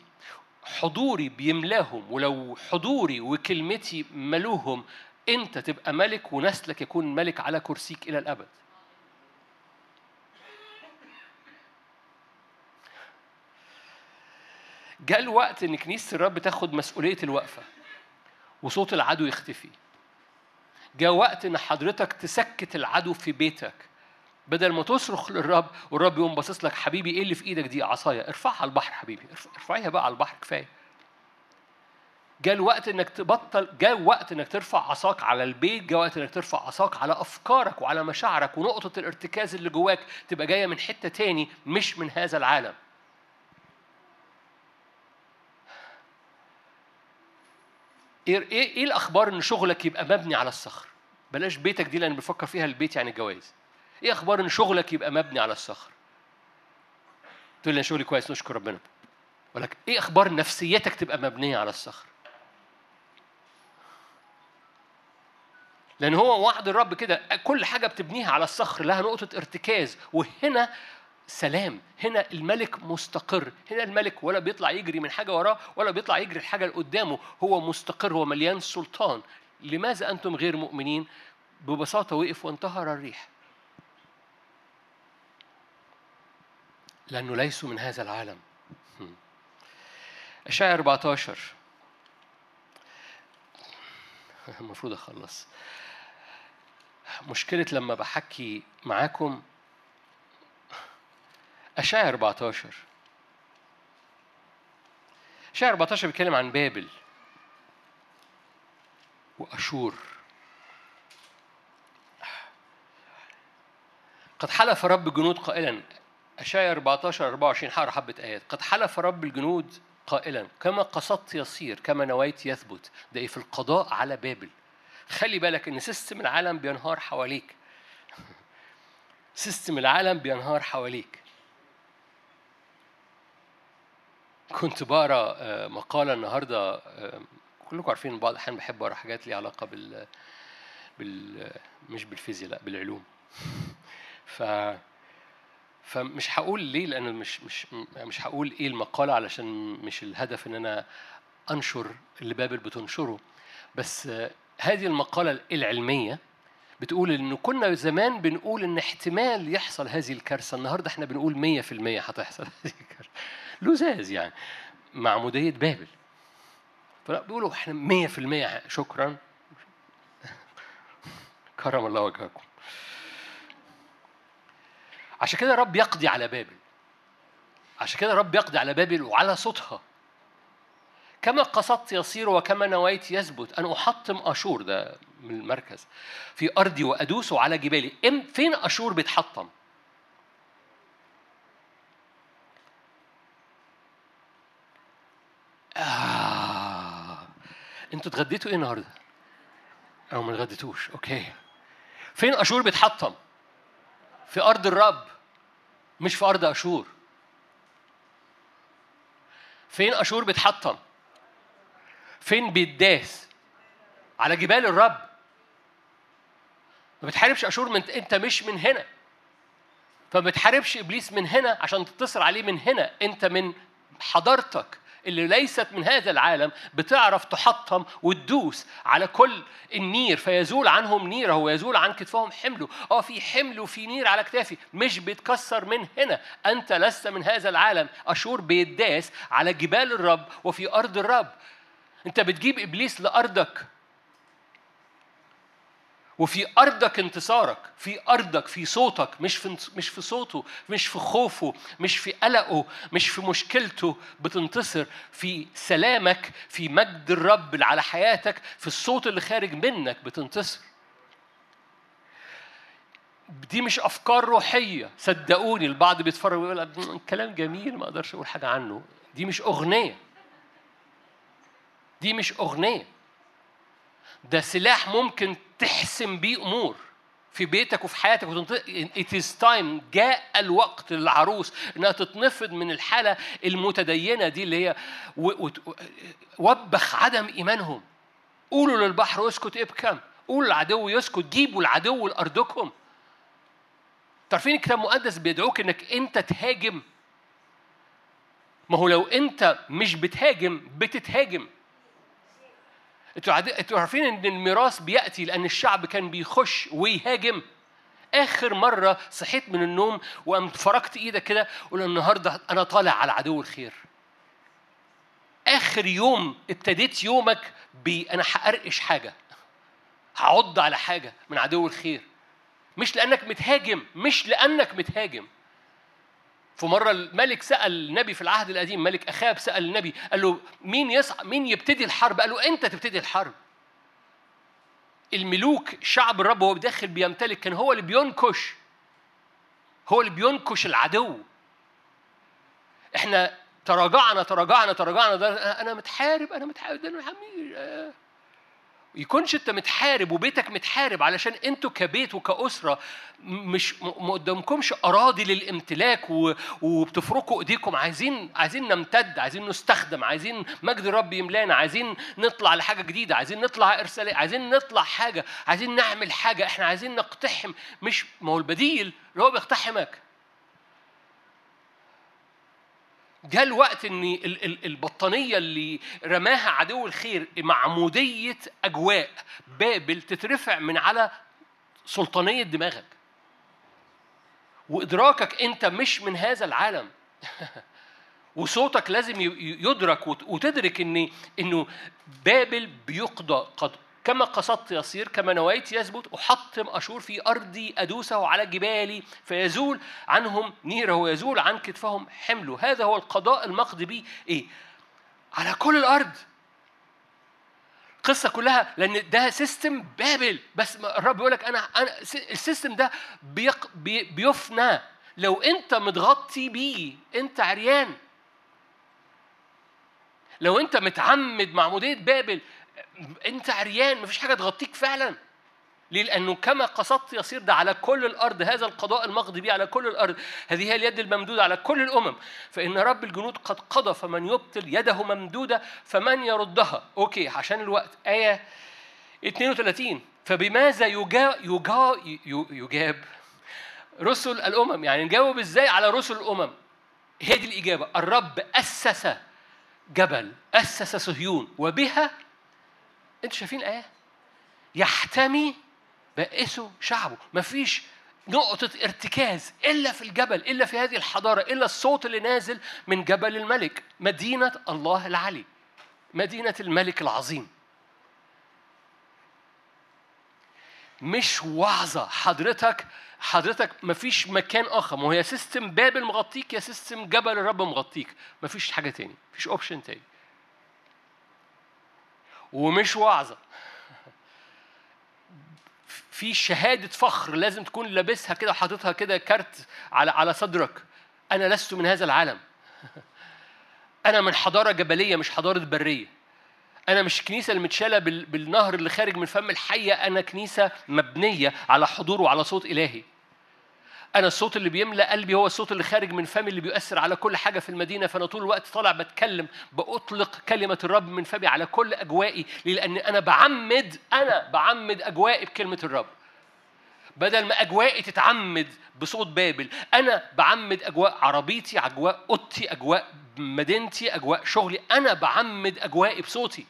حضوري بيملاهم ولو حضوري وكلمتي ملوهم انت تبقى ملك ونسلك يكون ملك على كرسيك إلى الأبد. جاء الوقت إن كنيسة الرب تاخد مسؤولية الوقفة وصوت العدو يختفي. جاء وقت إن حضرتك تسكت العدو في بيتك. بدل ما تصرخ للرب والرب يقوم باصص لك حبيبي إيه اللي في إيدك دي؟ عصاية. ارفعها على البحر حبيبي ارفعيها بقى على البحر كفاية. جاء الوقت إنك تبطل جاء وقت إنك ترفع عصاك على البيت جاء وقت إنك ترفع عصاك على أفكارك وعلى مشاعرك ونقطة الارتكاز اللي جواك تبقى جاية من حتة تاني مش من هذا العالم. إيه إيه, إيه الأخبار إن شغلك يبقى مبني على الصخر؟ بلاش بيتك دي لأن بفكر فيها البيت يعني الجواز إيه أخبار إن شغلك يبقى مبني على الصخر؟ تقول لي أنا شغلي كويس نشكر ربنا. ولكن إيه أخبار نفسيتك تبقى مبنية على الصخر؟ لأن هو وعد الرب كده كل حاجة بتبنيها على الصخر لها نقطة ارتكاز. وهنا سلام هنا الملك مستقر هنا الملك ولا بيطلع يجري من حاجة وراه ولا بيطلع يجري الحاجة اللي قدامه. هو مستقر هو مليان سلطان. لماذا أنتم غير مؤمنين؟ ببساطة وقف وانتهر الريح. لأنه ليسوا من هذا العالم. أشعة 14 المفروض أخلص. مشكلة لما بحكي معاكم أشعة 14 إشعياء 14 بيتكلم عن بابل وأشور. قد حلف رب الجنود قائلا إشعياء 14 24 هقرا حبة آيات. قد حلف رب الجنود قائلا كما قصدت يصير كما نويت يثبت ده إيه في القضاء على بابل. خلي بالك إن system العالم بينهار حواليك. system العالم بينهار حواليك. كنت بقرأ آه، مقالة النهاردة آه، كلكم عارفين بعض الأحيان بحب أقرأ حاجات ليها علاقة بال بال مش بالفيزياء لأ بالعلوم. ف فمش هقول ليه لأن مش مش مش هقول إيه المقالة علشان مش الهدف إن أنا أنشر اللي بابل بتنشره. بس هذه المقالة العلمية بتقول إن كنا زمان بنقول إن احتمال يحصل هذه الكارثة النهاردة إحنا بنقول مية في المية هتحصل هذه الكارثة. لزاز يعني معمودية بابل. فبيقولوا في المية شكرا. كرم الله وجهكم. عشان كده رب يقضي على بابل. عشان كده رب يقضي على بابل وعلى صوتها. كما قصدت يصير وكما نويت يثبت. أن أحطم أشور ده من المركز. في أرضي وأدوس على جبالي. فين أشور بيتحطم؟ آه. أنتوا اتغديتوا إيه النهارده؟ أو ما اتغديتوش. أوكي. فين أشور بيتحطم؟ في أرض الرب. مش في أرض أشور. فين أشور بيتحطم؟ فين بيداس على جبال الرب. ما بتحاربش أشور من أنت مش من هنا. فما بتحاربش إبليس من هنا عشان تتصل عليه من هنا. أنت من حضرتك اللي ليست من هذا العالم بتعرف تحطم وتدوس على كل النير فيزول عنهم نيره ويزول عن كتفهم حمله. آه في حمل وفي نير على كتافي مش بيتكسر من هنا. أنت لست من هذا العالم أشور بيداس على جبال الرب وفي أرض الرب. أنت بتجيب إبليس لأرضك. وفي أرضك انتصارك في أرضك في صوتك مش في مش في صوته مش في خوفه مش في قلقه مش في مشكلته بتنتصر. في سلامك في مجد الرب على حياتك في الصوت اللي خارج منك بتنتصر. دي مش أفكار روحية. صدقوني البعض بيتفرج ويقول كلام جميل ما أقدرش أقول حاجة عنه. دي مش أغنية. دي مش أغنية. ده سلاح ممكن تحسم بيه أمور في بيتك وفي حياتك. It is time. جاء الوقت للعروس إنها تتنفض من الحالة المتدينة دي اللي هي وبخ عدم إيمانهم. قولوا للبحر اسكت ابكم. قولوا للعدو يسكت. جيبوا العدو لأرضكم. تعرفين الكتاب المقدس بيدعوك إنك أنت تهاجم؟ ما هو لو أنت مش بتهاجم بتتهاجم. أنتوا أنتوا عارفين إن الميراث بيأتي لأن الشعب كان بيخش ويهاجم. آخر مرة صحيت من النوم وقمت فركت إيدك كده قول النهارده أنا طالع على عدو الخير. آخر يوم ابتديت يومك ب أنا هقرقش حاجة. هعض على حاجة من عدو الخير. مش لأنك متهاجم مش لأنك متهاجم. في مرة الملك سأل النبي في العهد القديم ملك أخاب سأل النبي قال له مين يصع مين يبتدي الحرب؟ قال له أنت تبتدي الحرب. الملوك شعب الرب وهو داخل بيمتلك كان هو اللي بينكش هو اللي بينكش العدو. إحنا تراجعنا تراجعنا تراجعنا أنا متحارب أنا متحارب ده يكونش انت متحارب وبيتك متحارب علشان أنتوا كبيت وكأسرة مش ما قدامكمش أراضي للامتلاك وبتفركوا أيديكم. عايزين عايزين نمتد عايزين نستخدم عايزين مجد الرب يملانا عايزين نطلع لحاجة جديدة عايزين نطلع إرسالية عايزين نطلع حاجة عايزين نعمل حاجة إحنا عايزين نقتحم. مش ما هو البديل اللي هو بيقتحمك. جاء الوقت إن البطانية اللي رماها عدو الخير معموديه أجواء بابل تترفع من على سلطانية دماغك. وإدراكك أنت مش من هذا العالم. وصوتك لازم يدرك وتدرك ان إنه بابل بيقضى قد كما قصدت يصير كما نويت يثبت أحطم أشور في أرضي أدوسة على جبالي فيزول عنهم نيره ويزول عن كتفهم حمله. هذا هو القضاء المقضي به إيه؟ على كل الأرض. القصة كلها لأن ده system بابل. بس الرب بيقول لك أنا أنا ال system ده بيق بي بيفنى. لو أنت متغطي بيه أنت عريان. لو أنت متعمد معمودية بابل انت عريان مفيش حاجة تغطيك فعلا. ليه؟ لأنه كما قصدت يصير ده على كل الأرض هذا القضاء المقضي به على كل الأرض. هذه هي اليد الممدودة على كل الأمم. فإن رب الجنود قد قضى فمن يبطل يده ممدودة فمن يردها؟ أوكي عشان الوقت. آية 32 فبماذا يجا يجا يجاب رسل الأمم؟ يعني نجاوب إزاي على رسل الأمم؟ هي دي الإجابة. الرب أسس جبل أسس صهيون وبها أنتوا شايفين الايه يحتمي بائسه شعبه. مفيش نقطة ارتكاز إلا في الجبل إلا في هذه الحضارة إلا الصوت اللي نازل من جبل الملك مدينة الله العلي مدينة الملك العظيم. مش وعظة. حضرتك حضرتك مفيش مكان آخر. ما هي system بابل مغطيك يا system جبل الرب مغطيك. مفيش حاجة تاني. مفيش option تاني. ومش وعظة. في شهادة فخر لازم تكون لابسها كده وحاططها كده كارت على على صدرك. أنا لست من هذا العالم. أنا من حضارة جبلية مش حضارة برية. أنا مش كنيسة اللي متشالة بالنهر اللي خارج من فم الحية. أنا كنيسة مبنية على حضور وعلى صوت إلهي. أنا الصوت اللي بيملأ قلبي هو الصوت اللي خارج من فمي اللي بيؤثر على كل حاجة في المدينة. فأنا طول الوقت طالع بتكلم بأطلق كلمة الرب من فمي على كل أجوائي لأن أنا بعمد أنا بعمد أجوائي بكلمة الرب. بدل ما أجوائي تتعمد بصوت بابل أنا بعمد أجواء عربيتي أجواء أوضتي أجواء مدينتي أجواء شغلي أنا بعمد أجوائي بصوتي.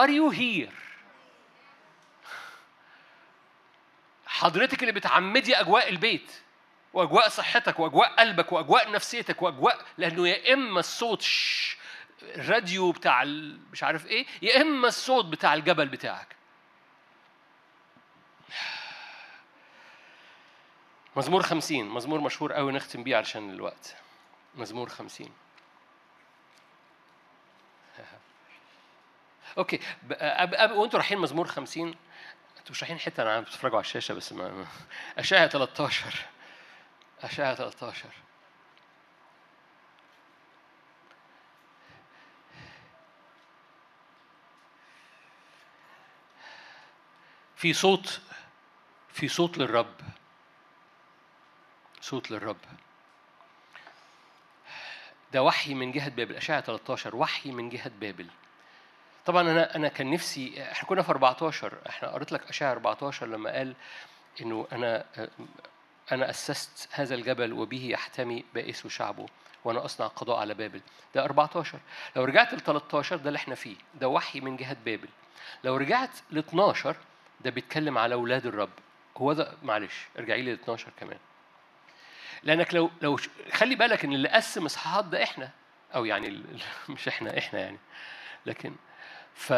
Are you here؟ حضرتك اللي بتعمدي أجواء البيت وأجواء صحتك وأجواء قلبك وأجواء نفسيتك وأجواء لأنه يا إما الصوت الراديو بتاع مش عارف إيه يا إما الصوت بتاع الجبل بتاعك. مزمور خمسين مزمور مشهور قوي نختم بيه علشان الوقت. مزمور خمسين. أوكي وأنتوا رايحين مزمور خمسين؟ أنتوا مش رايحين حتة أنا بتتفرجوا على الشاشة بس ما أشعة 13 أشعة 13 في صوت في صوت للرب. صوت للرب. ده وحي من جهة بابل أشعة 13 وحي من جهة بابل. طبعا أنا أنا كان نفسي إحنا كنا في 14 إحنا قريت لك أشعة 14 لما قال إنه أنا أنا أسست هذا الجبل وبه يحتمي بائس شعبه وأنا أصنع قضاء على بابل. ده 14 لو رجعت ل 13 ده اللي إحنا فيه. ده وحي من جهة بابل. لو رجعت ل 12 ده بيتكلم على أولاد الرب. هو ده معلش ارجعي لي ل 12 كمان. لأنك لو لو خلي بالك إن اللي قسم إصحاحات ده إحنا. أو يعني مش إحنا إحنا يعني. لكن ف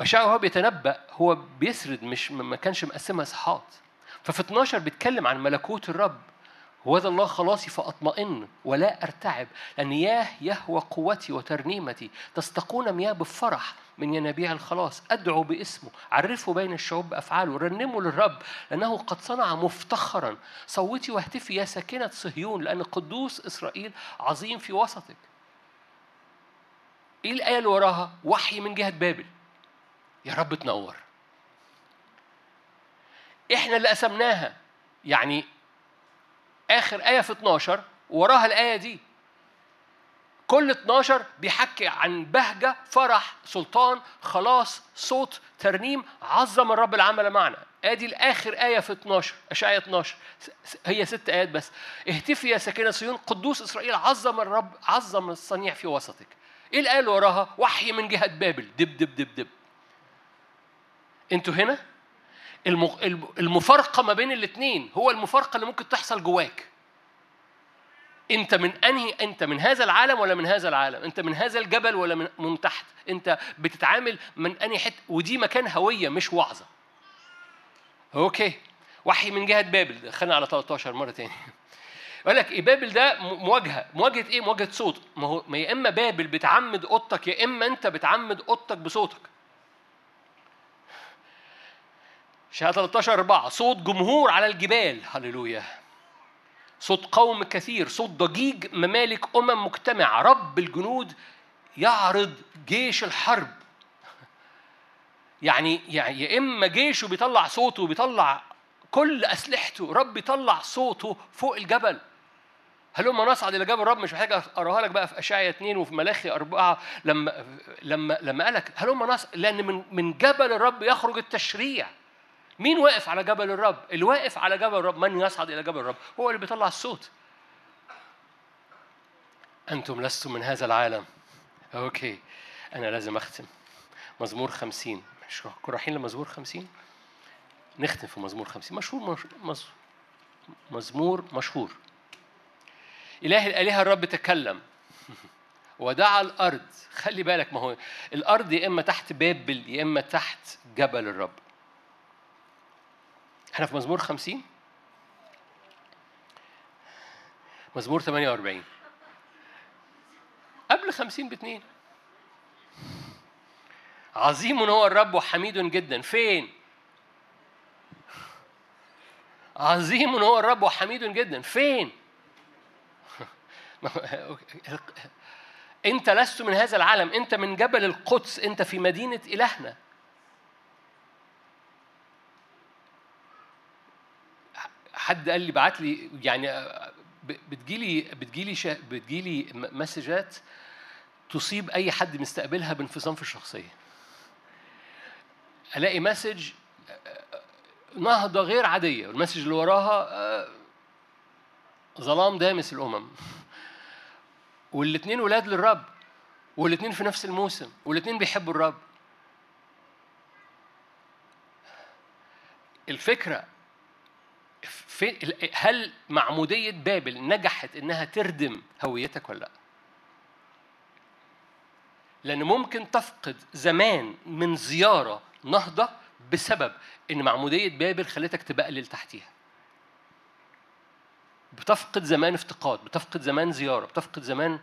وشاء هو بيتنبأ هو بيسرد مش ما كانش مقسمها اصحاحات ففي 12 بيتكلم عن ملكوت الرب. وهذا الله خلاصي فأطمئن ولا أرتعب لأن ياه يهوى قوتي وترنيمتي. تستقون مياه بفرح من ينابيع الخلاص. أدعو باسمه. عرفوا بين الشعوب بأفعاله. رنموا للرب لأنه قد صنع مفتخرا. صوتي واهتفي يا ساكنة صهيون لأن قدوس إسرائيل عظيم في وسطك. إيه الآية اللي وراها؟ وحي من جهة بابل. يا رب تنور. إحنا اللي قسمناها. يعني آخر آية في 12 وراها الآية دي. كل 12 بيحكي عن بهجة فرح سلطان خلاص صوت ترنيم عظم الرب العمل معنا. ادي الآخر آية في 12 اشعياء 12 هي ست آيات بس. اهتفي يا ساكنة صيون قدوس إسرائيل عظم الرب عظم الصنيع في وسطك. إيه اللي وراها؟ وحي من جهة بابل. دب دب دب دب. أنتوا هنا؟ المفارقة ما بين الاثنين هو المفارقة اللي ممكن تحصل جواك. انت من أنهي انت من هذا العالم ولا من هذا العالم؟ انت من هذا الجبل ولا من, من تحت؟ انت بتتعامل من أنهي حتة ودي مكان هوية مش وعظة. أوكي. وحي من جهة بابل. دخلنا على 13 مرة تاني. يقول لك إيه بابل ده مواجهة. مواجهة إيه؟ مواجهة صوت. ما هو ما يا إما بابل بتعمد أوضتك يا إما أنت بتعمد أوضتك بصوتك. شهادة 13 4 صوت جمهور على الجبال. هللويا. صوت قوم كثير. صوت ضجيج ممالك أمم مجتمع رب الجنود يعرض جيش الحرب. يعني يعني يا إما جيشه بيطلع صوته بيطلع كل أسلحته رب يطلع صوته فوق الجبل هلما نصعد إلى جبل الرب مش محتاج أقراها لك بقى في أشعيا اثنين وفي ملاخي أربعة لما لما لما قالك هلما نصعد لأن من من جبل الرب يخرج التشريع مين واقف على جبل الرب؟ اللي واقف على جبل الرب من يصعد إلى جبل الرب؟ هو اللي بيطلع الصوت. أنتم لستم من هذا العالم. أوكي أنا لازم أختم. مزمور خمسين مش رايحين لمزمور خمسين؟ نختم في مزمور خمسين. مشهور مش... مزمور مشهور. إله الآلهة الرب تكلم. ودعا الأرض. خلي بالك ما هو الأرض يا إما تحت بابل يا إما تحت جبل الرب. إحنا في مزمور خمسين؟ مزمور 48 قبل خمسين باثنين عظيم هو الرب وحميد جدا. فين؟ عظيم هو الرب وحميد جدا. فين؟ أنت لست من هذا العالم. أنت من جبل القدس. أنت في مدينة إلهنا. حد قال لي بعت لي يعني بتجيلي بتجيلي بتجيلي مسجات تصيب أي حد مستقبلها بانفصام في الشخصية. ألاقي message نهضة غير عادية. وال message اللي وراها آه، ظلام دامس الأمم. والاتنين ولاد للرب والاتنين في نفس الموسم والاتنين بيحبوا الرب. الفكرة في هل معمودية بابل نجحت إنها تردم هويتك ولا لأ؟ لأن ممكن تفقد زمان من زيارة نهضة بسبب إن معمودية بابل خلتك تبقلل تحتيها. بتفقد زمان افتقاد، بتفقد زمان زيارة، بتفقد زمان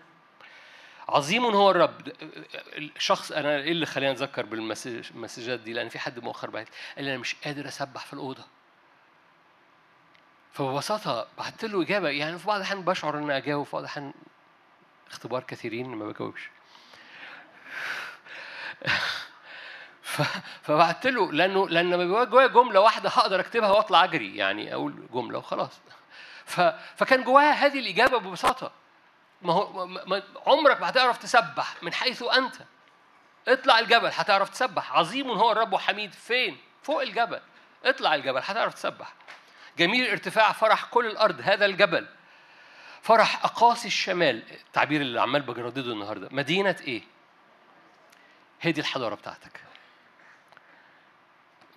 عظيم هو الرب. الشخص أنا إيه اللي خلاني أتذكر بالمسجات دي؟ لأن في حد مؤخر بعت قال أنا مش قادر أسبح في الأوضة. فببساطة بعت له إجابة يعني في بعض الأحيان بشعر ان أجاوب في بعض الأحيان اختبار كثيرين ما بجاوبش. فبعت له لأنه لأن لما بيبقى جوايا جملة واحدة هقدر أكتبها وأطلع أجري يعني أقول جملة وخلاص. فكان جوايا هذه الإجابة ببساطة. ما هو ما عمرك ما هتعرف تسبح من حيث أنت. اطلع الجبل هتعرف تسبح. عظيم هو الرب وحميد. فين؟ فوق الجبل. اطلع الجبل هتعرف تسبح. جميل الارتفاع فرح كل الأرض هذا الجبل. فرح أقاصي الشمال. التعبير اللي عمال بجردده النهارده. مدينة إيه؟ هي دي الحضارة بتاعتك.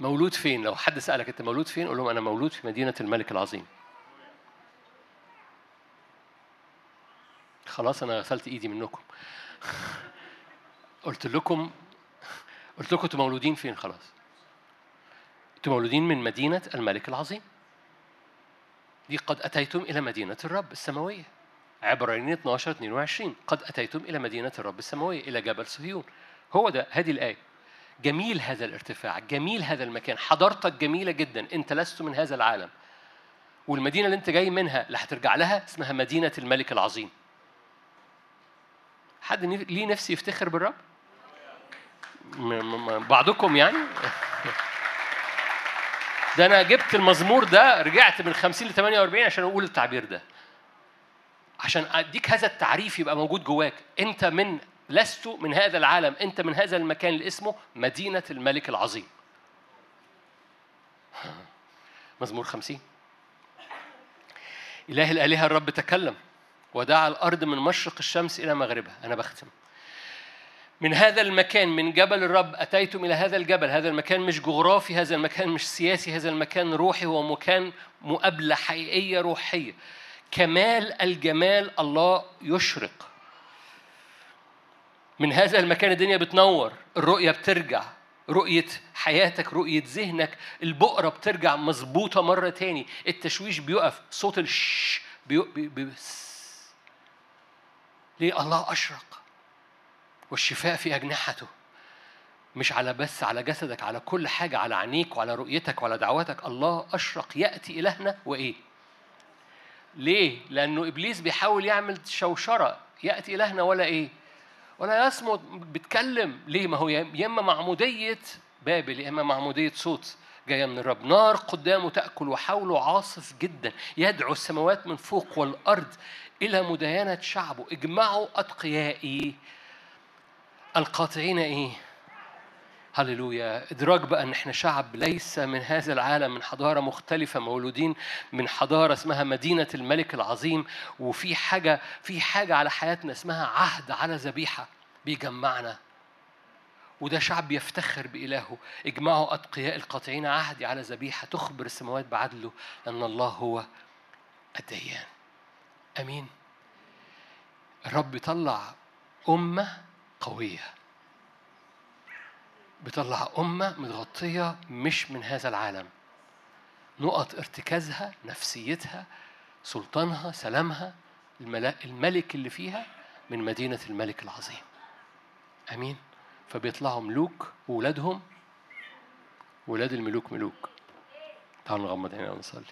مولود فين؟ لو حد سألك أنت مولود فين قول لهم أنا مولود في مدينة الملك العظيم. خلاص أنا غسلت إيدي منكم. قلت لكم قلت لكم أنتوا مولودين فين؟ خلاص. أنتوا مولودين من مدينة الملك العظيم. دي قد أتيتم إلى مدينة الرب السماوية. عبرانيين 12 22 قد أتيتم إلى مدينة الرب السماوية إلى جبل صهيون. هو ده هذه الآية. جميل هذا الارتفاع جميل هذا المكان حضارتك جميلة جدا أنت لست من هذا العالم. والمدينة اللي أنت جاي منها اللي هترجع لها اسمها مدينة الملك العظيم. حد ليه نفسي يفتخر بالرب؟ بعضكم يعني؟ ده أنا جبت المزمور ده رجعت من 50 ل 48 عشان أقول التعبير ده. عشان أديك هذا التعريف يبقى موجود جواك. أنت من لست من هذا العالم أنت من هذا المكان اللي اسمه مدينة الملك العظيم. مزمور خمسين. إله الآلهة الرب تكلم ودعا الأرض من مشرق الشمس إلى مغربها. أنا بختم. من هذا المكان من جبل الرب أتيتم إلى هذا الجبل. هذا المكان مش جغرافي هذا المكان مش سياسي هذا المكان روحي. هو مكان مقابلة حقيقية روحية. كمال الجمال الله يشرق. من هذا المكان الدنيا بتنور الرؤية بترجع. رؤية حياتك رؤية ذهنك البقرة بترجع مظبوطة مرة تاني. التشويش بيقف صوت الش بيقف بي بي ليه؟ الله أشرق. والشفاء في أجنحته. مش على بس على جسدك على كل حاجة على عينيك وعلى رؤيتك وعلى دعواتك. الله أشرق يأتي إلهنا. وإيه؟ ليه؟ لأنه إبليس بيحاول يعمل شوشرة. يأتي إلهنا ولا إيه؟ ولا يصمت بيتكلم ليه؟ ما هو يا إما معمودية بابل يا إما معمودية صوت جاية من الرب نار قدامه تأكل وحوله عاصف جدا يدعو السماوات من فوق والأرض إلى مداينة شعبه اجمعوا أتقيائي القاطعين إيه؟ هللويا. ادراك بقى ان إحنا شعب ليس من هذا العالم من حضارة مختلفة مولودين من حضارة اسمها مدينة الملك العظيم. وفي حاجة في حاجة على حياتنا اسمها عهد على ذبيحة بيجمعنا. وده شعب يفتخر بإلهه. اجمعوا أتقياء القاطعين عهدي على ذبيحة تخبر السماوات بعدله أن الله هو الديان. أمين. الرب بيطلع أمة قوية. بيطلع أمة متغطية مش من هذا العالم. نقط ارتكازها نفسيتها سلطانها سلامها الملك اللي فيها من مدينة الملك العظيم. أمين؟ فبيطلعوا ملوك وولادهم. ولاد الملوك ملوك. تعالوا نغمض عينينا ونصلي.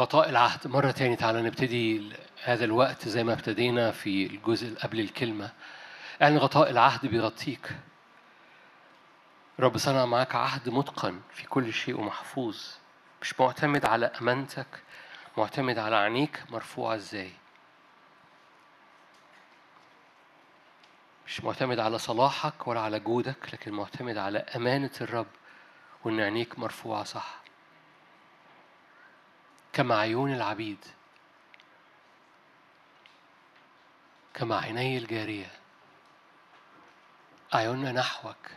قضاء العهد. مرة تاني تعالى نبتدي هذا الوقت زي ما ابتدينا في الجزء قبل الكلمة. اعلن غطاء العهد بيغطيك. رب صنع معاك عهد متقن في كل شيء ومحفوظ. مش معتمد على أمانتك معتمد على عينيك مرفوعة إزاي. مش معتمد على صلاحك ولا على جودك لكن معتمد على أمانة الرب وإن عينيك مرفوعة صح. كما عيون العبيد كما عيني الجارية أعيننا نحوك.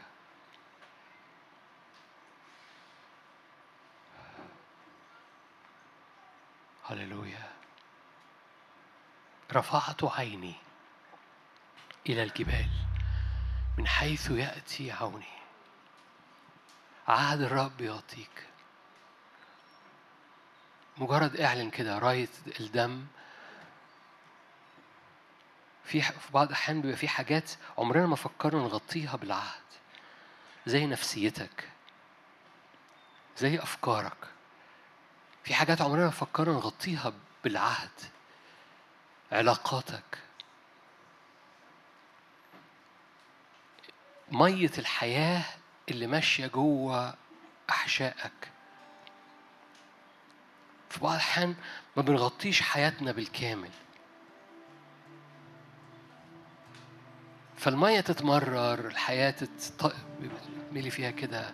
هللويا. رفعت عيني إلى الجبال من حيث يأتي عوني. عهد الرب يعطيك. مجرد اعلن كده راية الدم. في في بعض الأحيان بيبقى في حاجات عمرنا ما فكرنا نغطيها بالعهد. زي نفسيتك. زي أفكارك. في حاجات عمرنا ما فكرنا نغطيها بالعهد. علاقاتك. مية الحياة اللي ماشية جوه أحشائك. في بعض الأحيان ما بنغطيش حياتنا بالكامل. فالمية تتمرر الحياة تت... ملي فيها كده.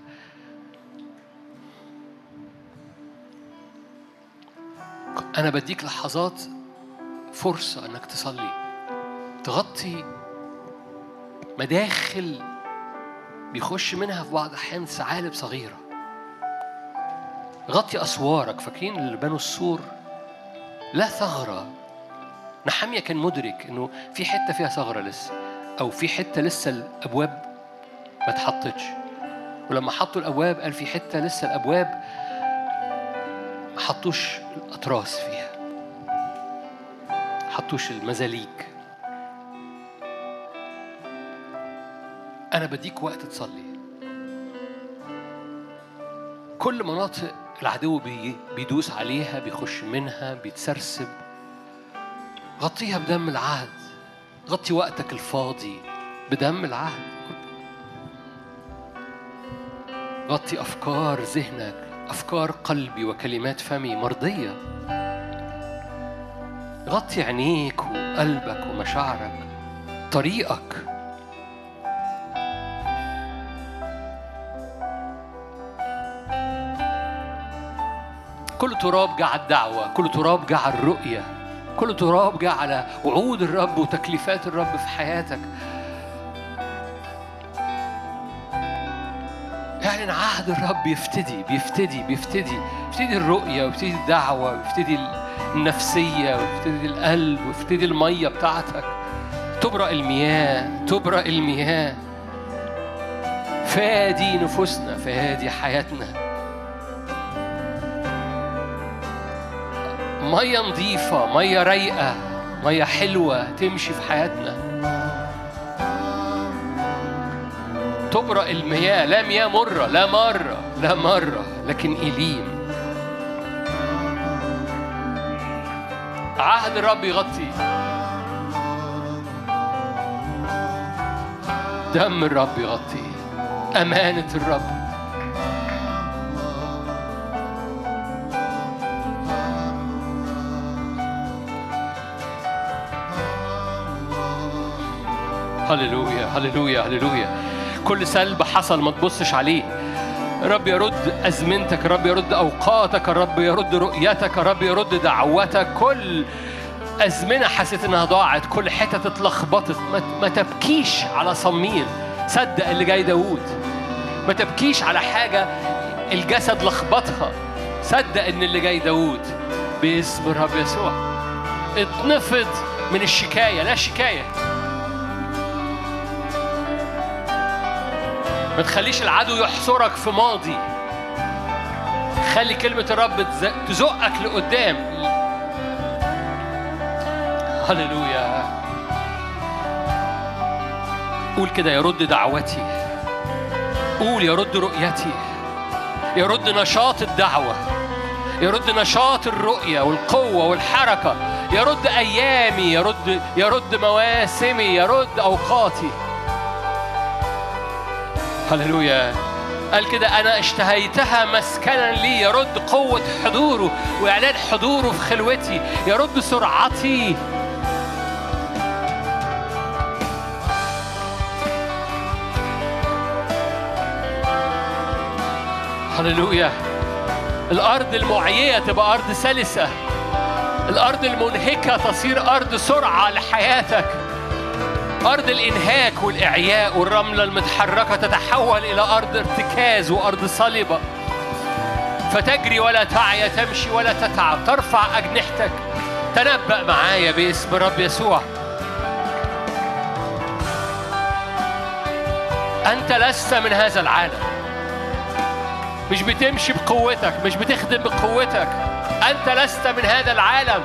أنا بديك لحظات فرصة إنك تصلي. تغطي مداخل بيخش منها في بعض الأحيان ثعالب صغيرة. غطي أسوارك فاكرين اللي بنوا السور؟ لا ثغرة. نحمية كان مدرك إنه في حتة فيها ثغرة لسه أو في حتة لسه الأبواب ما اتحطتش ولما حطوا الأبواب قال في حتة لسه الأبواب ما حطوش الأطراس فيها. حطوش المزاليك. أنا بديك وقت تصلي. كل مناطق العدو بي بيدوس عليها بيخش منها بيتسرسب. غطيها بدم العهد. غطي وقتك الفاضي بدم العهد. غطي أفكار ذهنك أفكار قلبي وكلمات فمي مرضية. غطي عينيك وقلبك ومشاعرك طريقك. كل تراب جه على الدعوة كل تراب جه على الرؤية كل تراب جه على وعود الرب وتكليفات الرب في حياتك. اعلن عهد الرب يفتدي بيفتدي بيفتدي يفتدي الرؤية ويفتدي الدعوة ويفتدي النفسية ويفتدي القلب ويفتدي المية بتاعتك. تبرأ المياه تبرأ المياه. فادي نفوسنا فادي حياتنا. مية نظيفة مية رايقة مية حلوة تمشي في حياتنا. تبرأ المياه لا مياه مرة لا مرة لا مرة لكن إليم. عهد الرب يغطي. دم الرب يغطي. أمانة الرب. هللويا هللويا هللويا. كل سلب حصل ما تبصش عليه. رب يرد أزمنتك رب يرد أوقاتك رب يرد رؤيتك رب يرد دعوتك. كل أزمنة حسيت إنها ضاعت كل حتة اتلخبطت. ما, تبكيش على صميل صدق اللي جاي داوود. ما تبكيش على حاجة الجسد لخبطها. صدق إن اللي جاي داوود باسم الرب يسوع. اتنفض من الشكاية لا شكاية. ما تخليش العدو يحصرك في ماضي. خلي كلمة الرب تزقك لقدام. هللويا. قول كده يرد دعوتي. قول يرد رؤيتي. يرد نشاط الدعوة. يرد نشاط الرؤية والقوة والحركة. يرد أيامي. يرد يرد مواسمي. يرد أوقاتي. هللويا. قال كده أنا اشتهيتها مسكنا لي يرد قوة حضوره وإعلان حضوره في خلوتي يرد سرعتي. هللويا. الأرض المعيية تبقى أرض سلسة. الأرض المنهكة تصير أرض سرعة لحياتك. أرض الإنهاك والإعياء والرملة المتحركة تتحول إلى أرض ارتكاز وأرض صلبة فتجري ولا تعي تمشي ولا تتعب ترفع أجنحتك. تنبأ معايا باسم الرب يسوع. أنت لست من هذا العالم. مش بتمشي بقوتك مش بتخدم بقوتك. أنت لست من هذا العالم.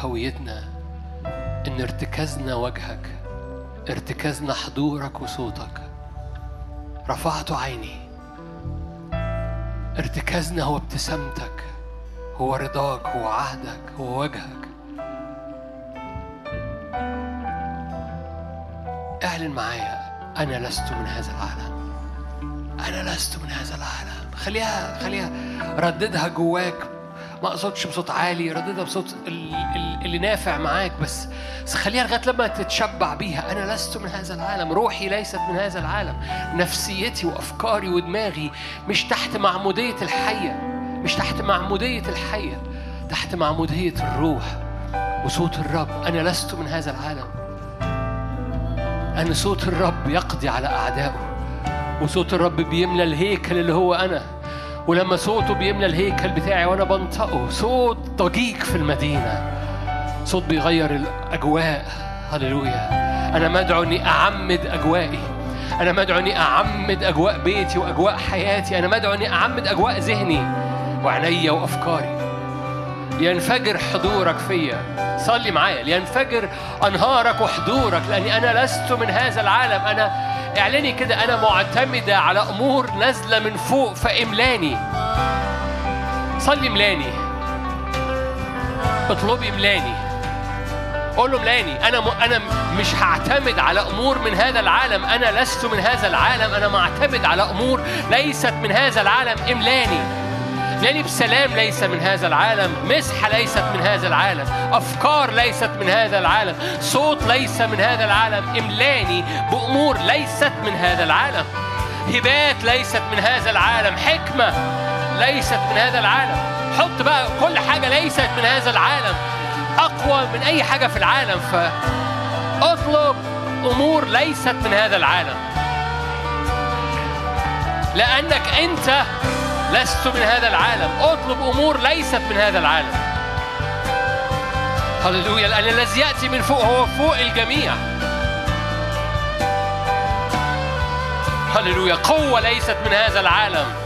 هويتنا إن ارتكازنا وجهك ارتكازنا حضورك وصوتك. رفعت عيني. ارتكازنا هو ابتسامتك هو رضاك هو عهدك هو وجهك. اعلن معايا أنا لست من هذا العالم. أنا لست من هذا العالم. خليها خليها رددها جواك ما اقصدش بصوت عالي رددها بصوت ال- ال- اللي نافع معاك بس. خليها لغاية لما تتشبع بيها. أنا لست من هذا العالم. روحي ليست من هذا العالم. نفسيتي وأفكاري ودماغي مش تحت معمودية الحية. مش تحت معمودية الحية. تحت معمودية الروح وصوت الرب. أنا لست من هذا العالم. أن صوت الرب يقضي على أعدائه. وصوت الرب بيملى الهيكل اللي هو أنا. ولما صوته بيملى الهيكل بتاعي وأنا بنطقه صوت ضجيج في المدينة. صوت بيغير الأجواء. هللويا. أنا مدعو إني أعمد أجوائي. أنا مدعو إني أعمد أجواء بيتي وأجواء حياتي. أنا مدعو إني أعمد أجواء ذهني وعينيا وأفكاري. لينفجر حضورك فيا. صلي معايا لينفجر أنهارك وحضورك لأني أنا لست من هذا العالم. أنا اعلني كده أنا معتمدة على أمور نازلة من فوق فإملاني. صلي ملاني. اطلبي ملاني. قول ملاني. أنا م... أنا مش هعتمد على أمور من هذا العالم. أنا لست من هذا العالم. أنا معتمد على أمور ليست من هذا العالم. املاني. لأني بسلام ليس من هذا العالم مسحه ليست من هذا العالم أفكار ليست من هذا العالم صوت ليس من هذا العالم إملاني بأمور ليست من هذا العالم هبات ليست من هذا العالم حكمة ليست من هذا العالم حط بقى كل حاجة ليست من هذا العالم أقوى من أي حاجة في العالم فأطلب أمور ليست من هذا العالم. لأنك أنت لست من هذا العالم. أطلب أمور ليست من هذا العالم. هللويا لأن الذي يأتي من فوق هو فوق الجميع. هللويا قوة ليست من هذا العالم.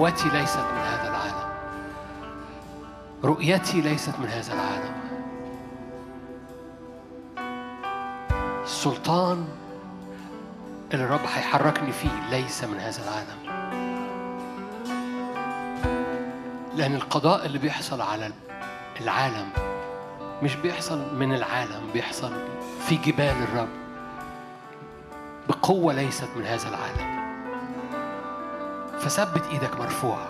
قوتي ليست من هذا العالم. رؤيتي ليست من هذا العالم. السلطان اللي الرب هيحركني فيه ليس من هذا العالم. لأن القضاء اللي بيحصل على العالم مش بيحصل من العالم بيحصل في جبال الرب. بقوة ليست من هذا العالم. فثبت إيدك مرفوعة.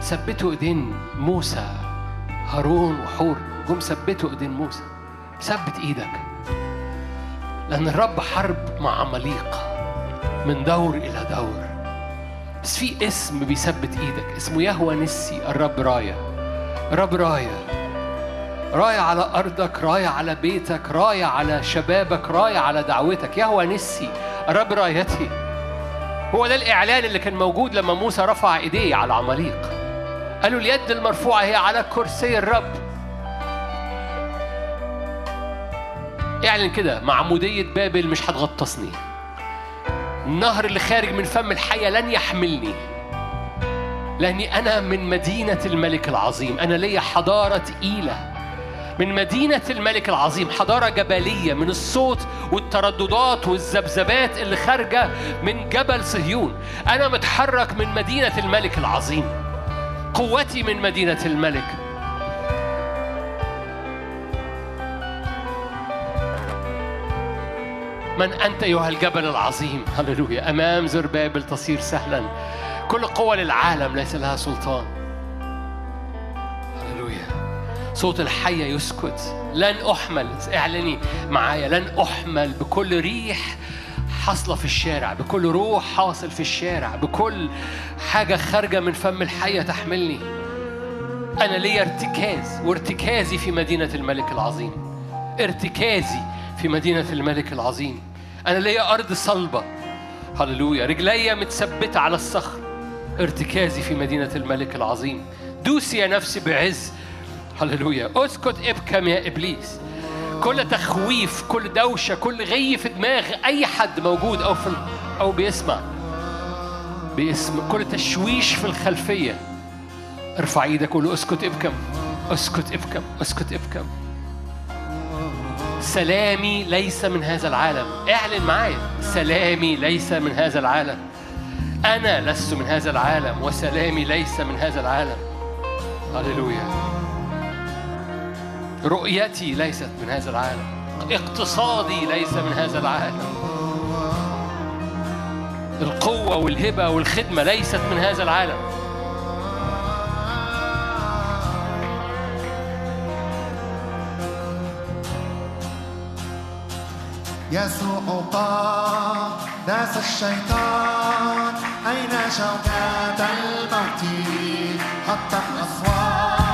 ثبتوا إيدين موسى هارون وحور. جم ثبتوا إيدين موسى. ثبت إيدك. لأن الرب حرب مع عماليق من دور إلى دور. بس في اسم بيثبت إيدك. اسمه يهوى نسي الرب راية. الرب راية. راية على أرضك راية على بيتك راية على شبابك راية على دعوتك. يهوى نسي. الرب رايتي هو ده الإعلان اللي كان موجود لما موسى رفع إيديه على عماليق. قالوا اليد المرفوعة هي على كرسي الرب. اعلن كده معمودية بابل مش هتغطسني. النهر اللي خارج من فم الحية لن يحملني. لأني أنا من مدينة الملك العظيم. أنا ليا حضارة تقيلة. من مدينة الملك العظيم حضارة جبلية من الصوت والترددات والذبذبات اللي خارجة من جبل صهيون. أنا متحرك من مدينة الملك العظيم. قوتي من مدينة الملك. من أنت أيها الجبل العظيم؟ هللويا. أمام زربابل تصير سهلا. كل قوة للعالم ليس لها سلطان. صوت الحية يسكت. لن أحمل اعلني معايا لن أحمل بكل ريح حاصلة في الشارع بكل روح حاصل في الشارع بكل حاجة خارجة من فم الحية تحملني. أنا ليا ارتكاز وارتكازي في مدينة الملك العظيم. ارتكازي في مدينة الملك العظيم. أنا ليا أرض صلبة. هللويا. رجليا متثبتة على الصخر. ارتكازي في مدينة الملك العظيم. دوسي يا نفسي بعز هللويا. اسكت ابكم يا إبليس. كل تخويف كل دوشة كل غي في دماغ أي حد موجود أو في أو بيسمع. باسم كل تشويش في الخلفية. ارفع إيدك وقول اسكت ابكم. اسكت ابكم. اسكت ابكم. سلامي ليس من هذا العالم. اعلن معايا. سلامي ليس من هذا العالم. أنا لست من هذا العالم وسلامي ليس من هذا العالم. هللويا. رؤيتي ليست من هذا العالم. اقتصادي ليس من هذا العالم. القوة والهبة والخدمة ليست من هذا العالم. يسوع قام داس الشيطان أين شوكات الموت؟ حط الأصوات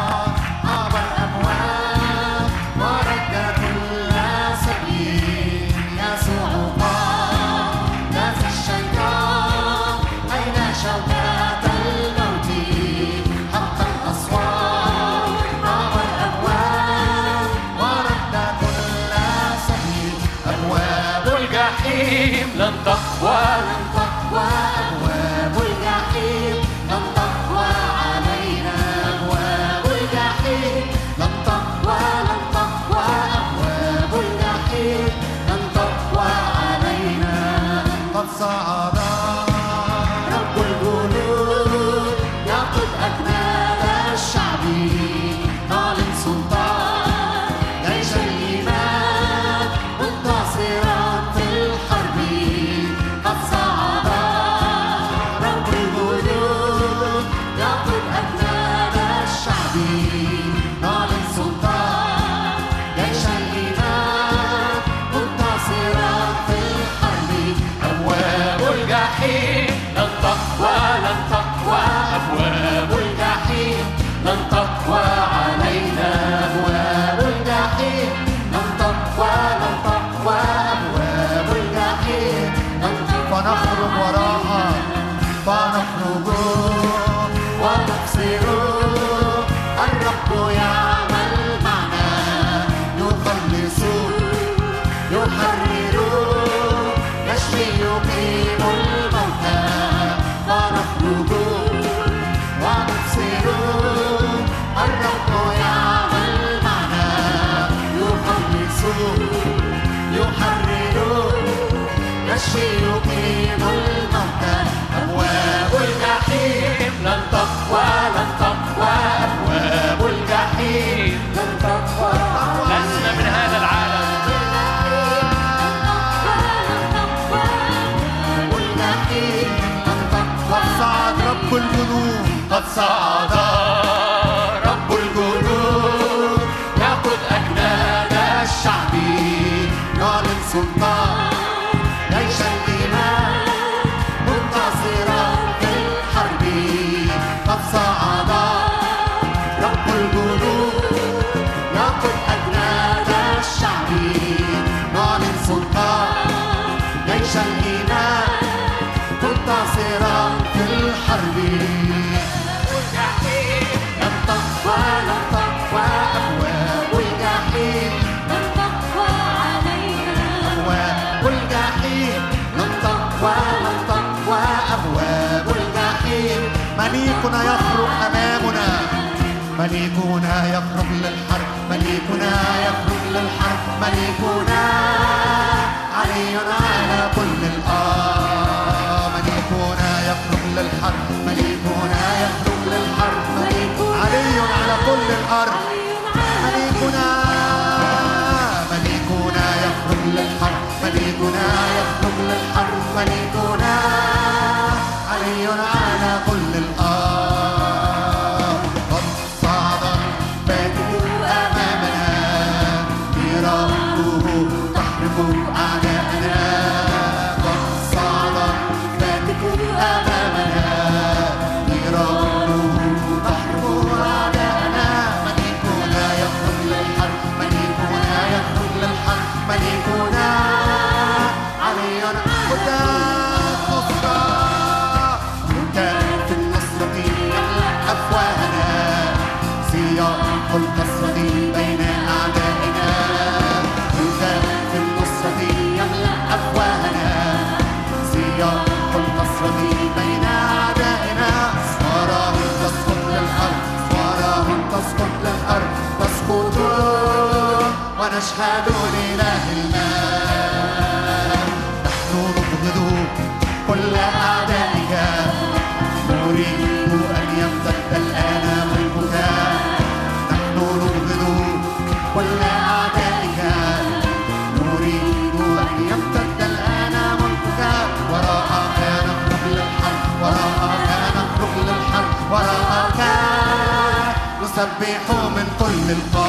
الظنون قد صعدا مليكنا يخرج للحرب مليكنا يخرج للحرب مليكنا علي على كل الأرض. مليكنا يخرج للحرب مليكنا يخرج للحرب مليكنا علي على كل الأرض. مليكنا مليكنا يخرج للحرب مليكنا يخرج للحرب مليكنا علي على I've been home and full and fun.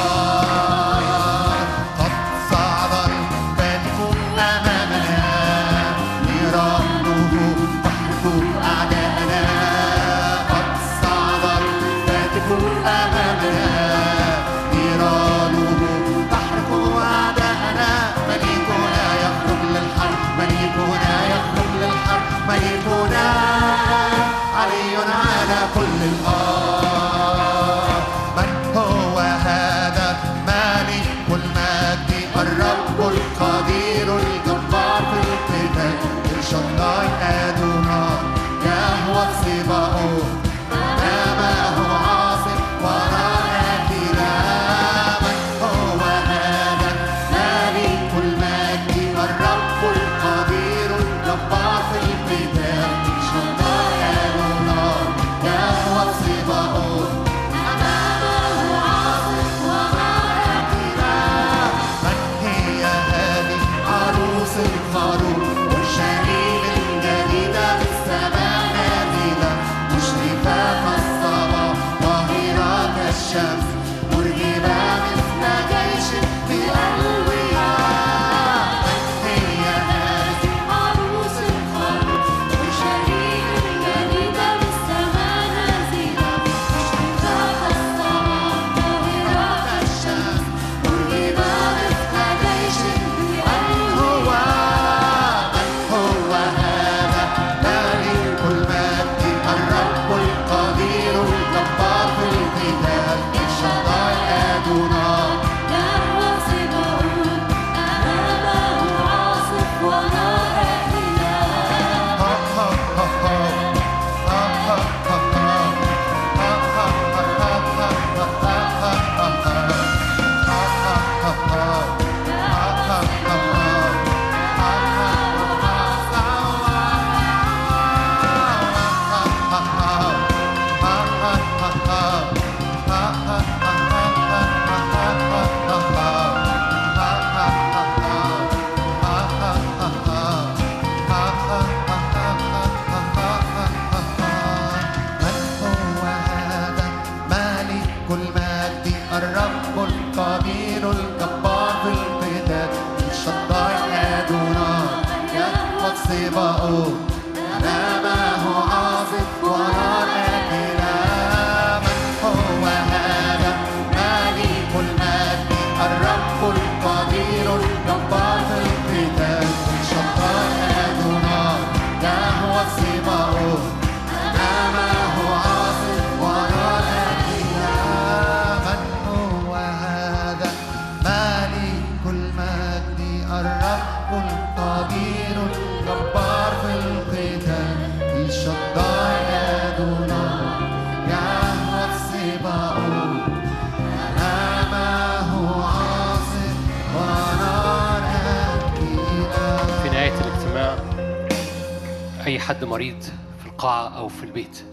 أي حد مريض في القاعة أو في البيت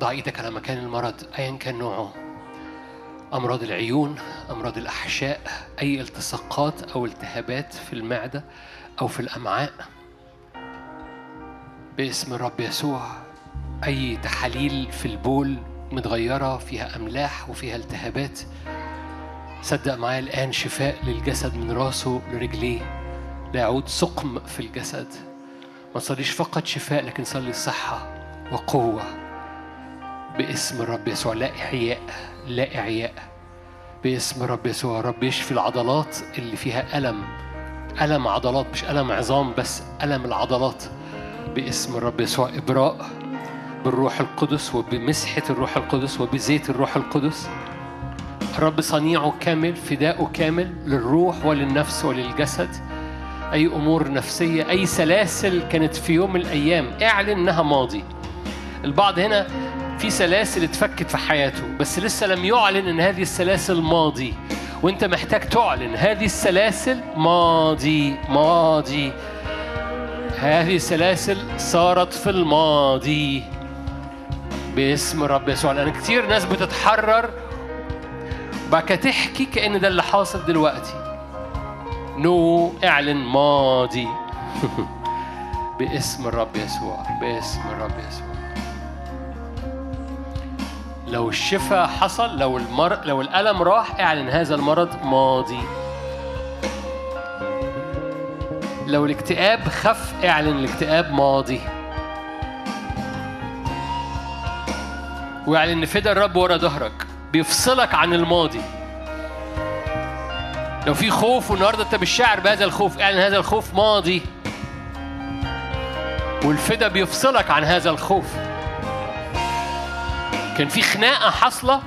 ضع إيدك على مكان المرض أيا كان نوعه. أمراض العيون أمراض الأحشاء أي التصاقات أو التهابات في المعدة أو في الأمعاء. باسم الرب يسوع أي تحاليل في البول متغيرة فيها أملاح وفيها التهابات. صدق معايا الآن شفاء للجسد من راسه لرجليه لا يعود سقم في الجسد. ما تصليش فقط شفاء لكن صلي صحة وقوة باسم الرب يسوع. لا إعياء لا إعياء باسم الرب يسوع. رب يشفي العضلات اللي فيها ألم. ألم عضلات مش ألم عظام بس ألم العضلات باسم الرب يسوع. إبراء بالروح القدس وبمسحة الروح القدس وبزيت الروح القدس. الرب صنيعه كامل فداؤه كامل للروح وللنفس وللجسد. أي أمور نفسية أي سلاسل كانت في يوم من الأيام. اعلن إنها ماضي. البعض هنا في سلاسل اتفكت في حياته بس لسه لم يعلن إن هذه السلاسل ماضي. وأنت محتاج تعلن هذه السلاسل ماضي ماضي. هذه السلاسل صارت في الماضي. باسم الرب يسوع. لأن كتير ناس بتتحرر كده تحكي كأن ده اللي حاصل دلوقتي. نو اعلن ماضي. باسم الرب يسوع باسم الرب يسوع. لو الشفاء حصل لو المر... لو الألم راح اعلن هذا المرض ماضي. لو الاكتئاب خف اعلن الاكتئاب ماضي. واعلن ان فدا الرب ورا ظهرك بيفصلك عن الماضي. لو في خوف والنهارده انت مش شاعر بهذا الخوف اعلن هذا الخوف ماضي. والفدا بيفصلك عن هذا الخوف. كان في خناقة حاصلة؟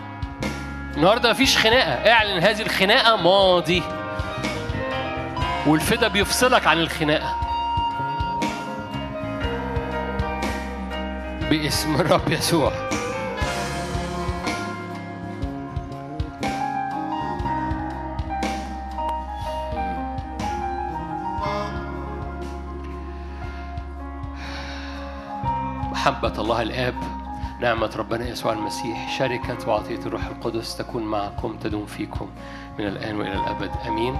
النهارده مفيش خناقة اعلن هذه الخناقة ماضي. والفدا بيفصلك عن الخناقة. باسم الرب يسوع. محبة الله الآب نعمة ربنا يسوع المسيح شركة وعطية الروح القدس تكون معكم تدوم فيكم من الآن وإلى الأبد. آمين.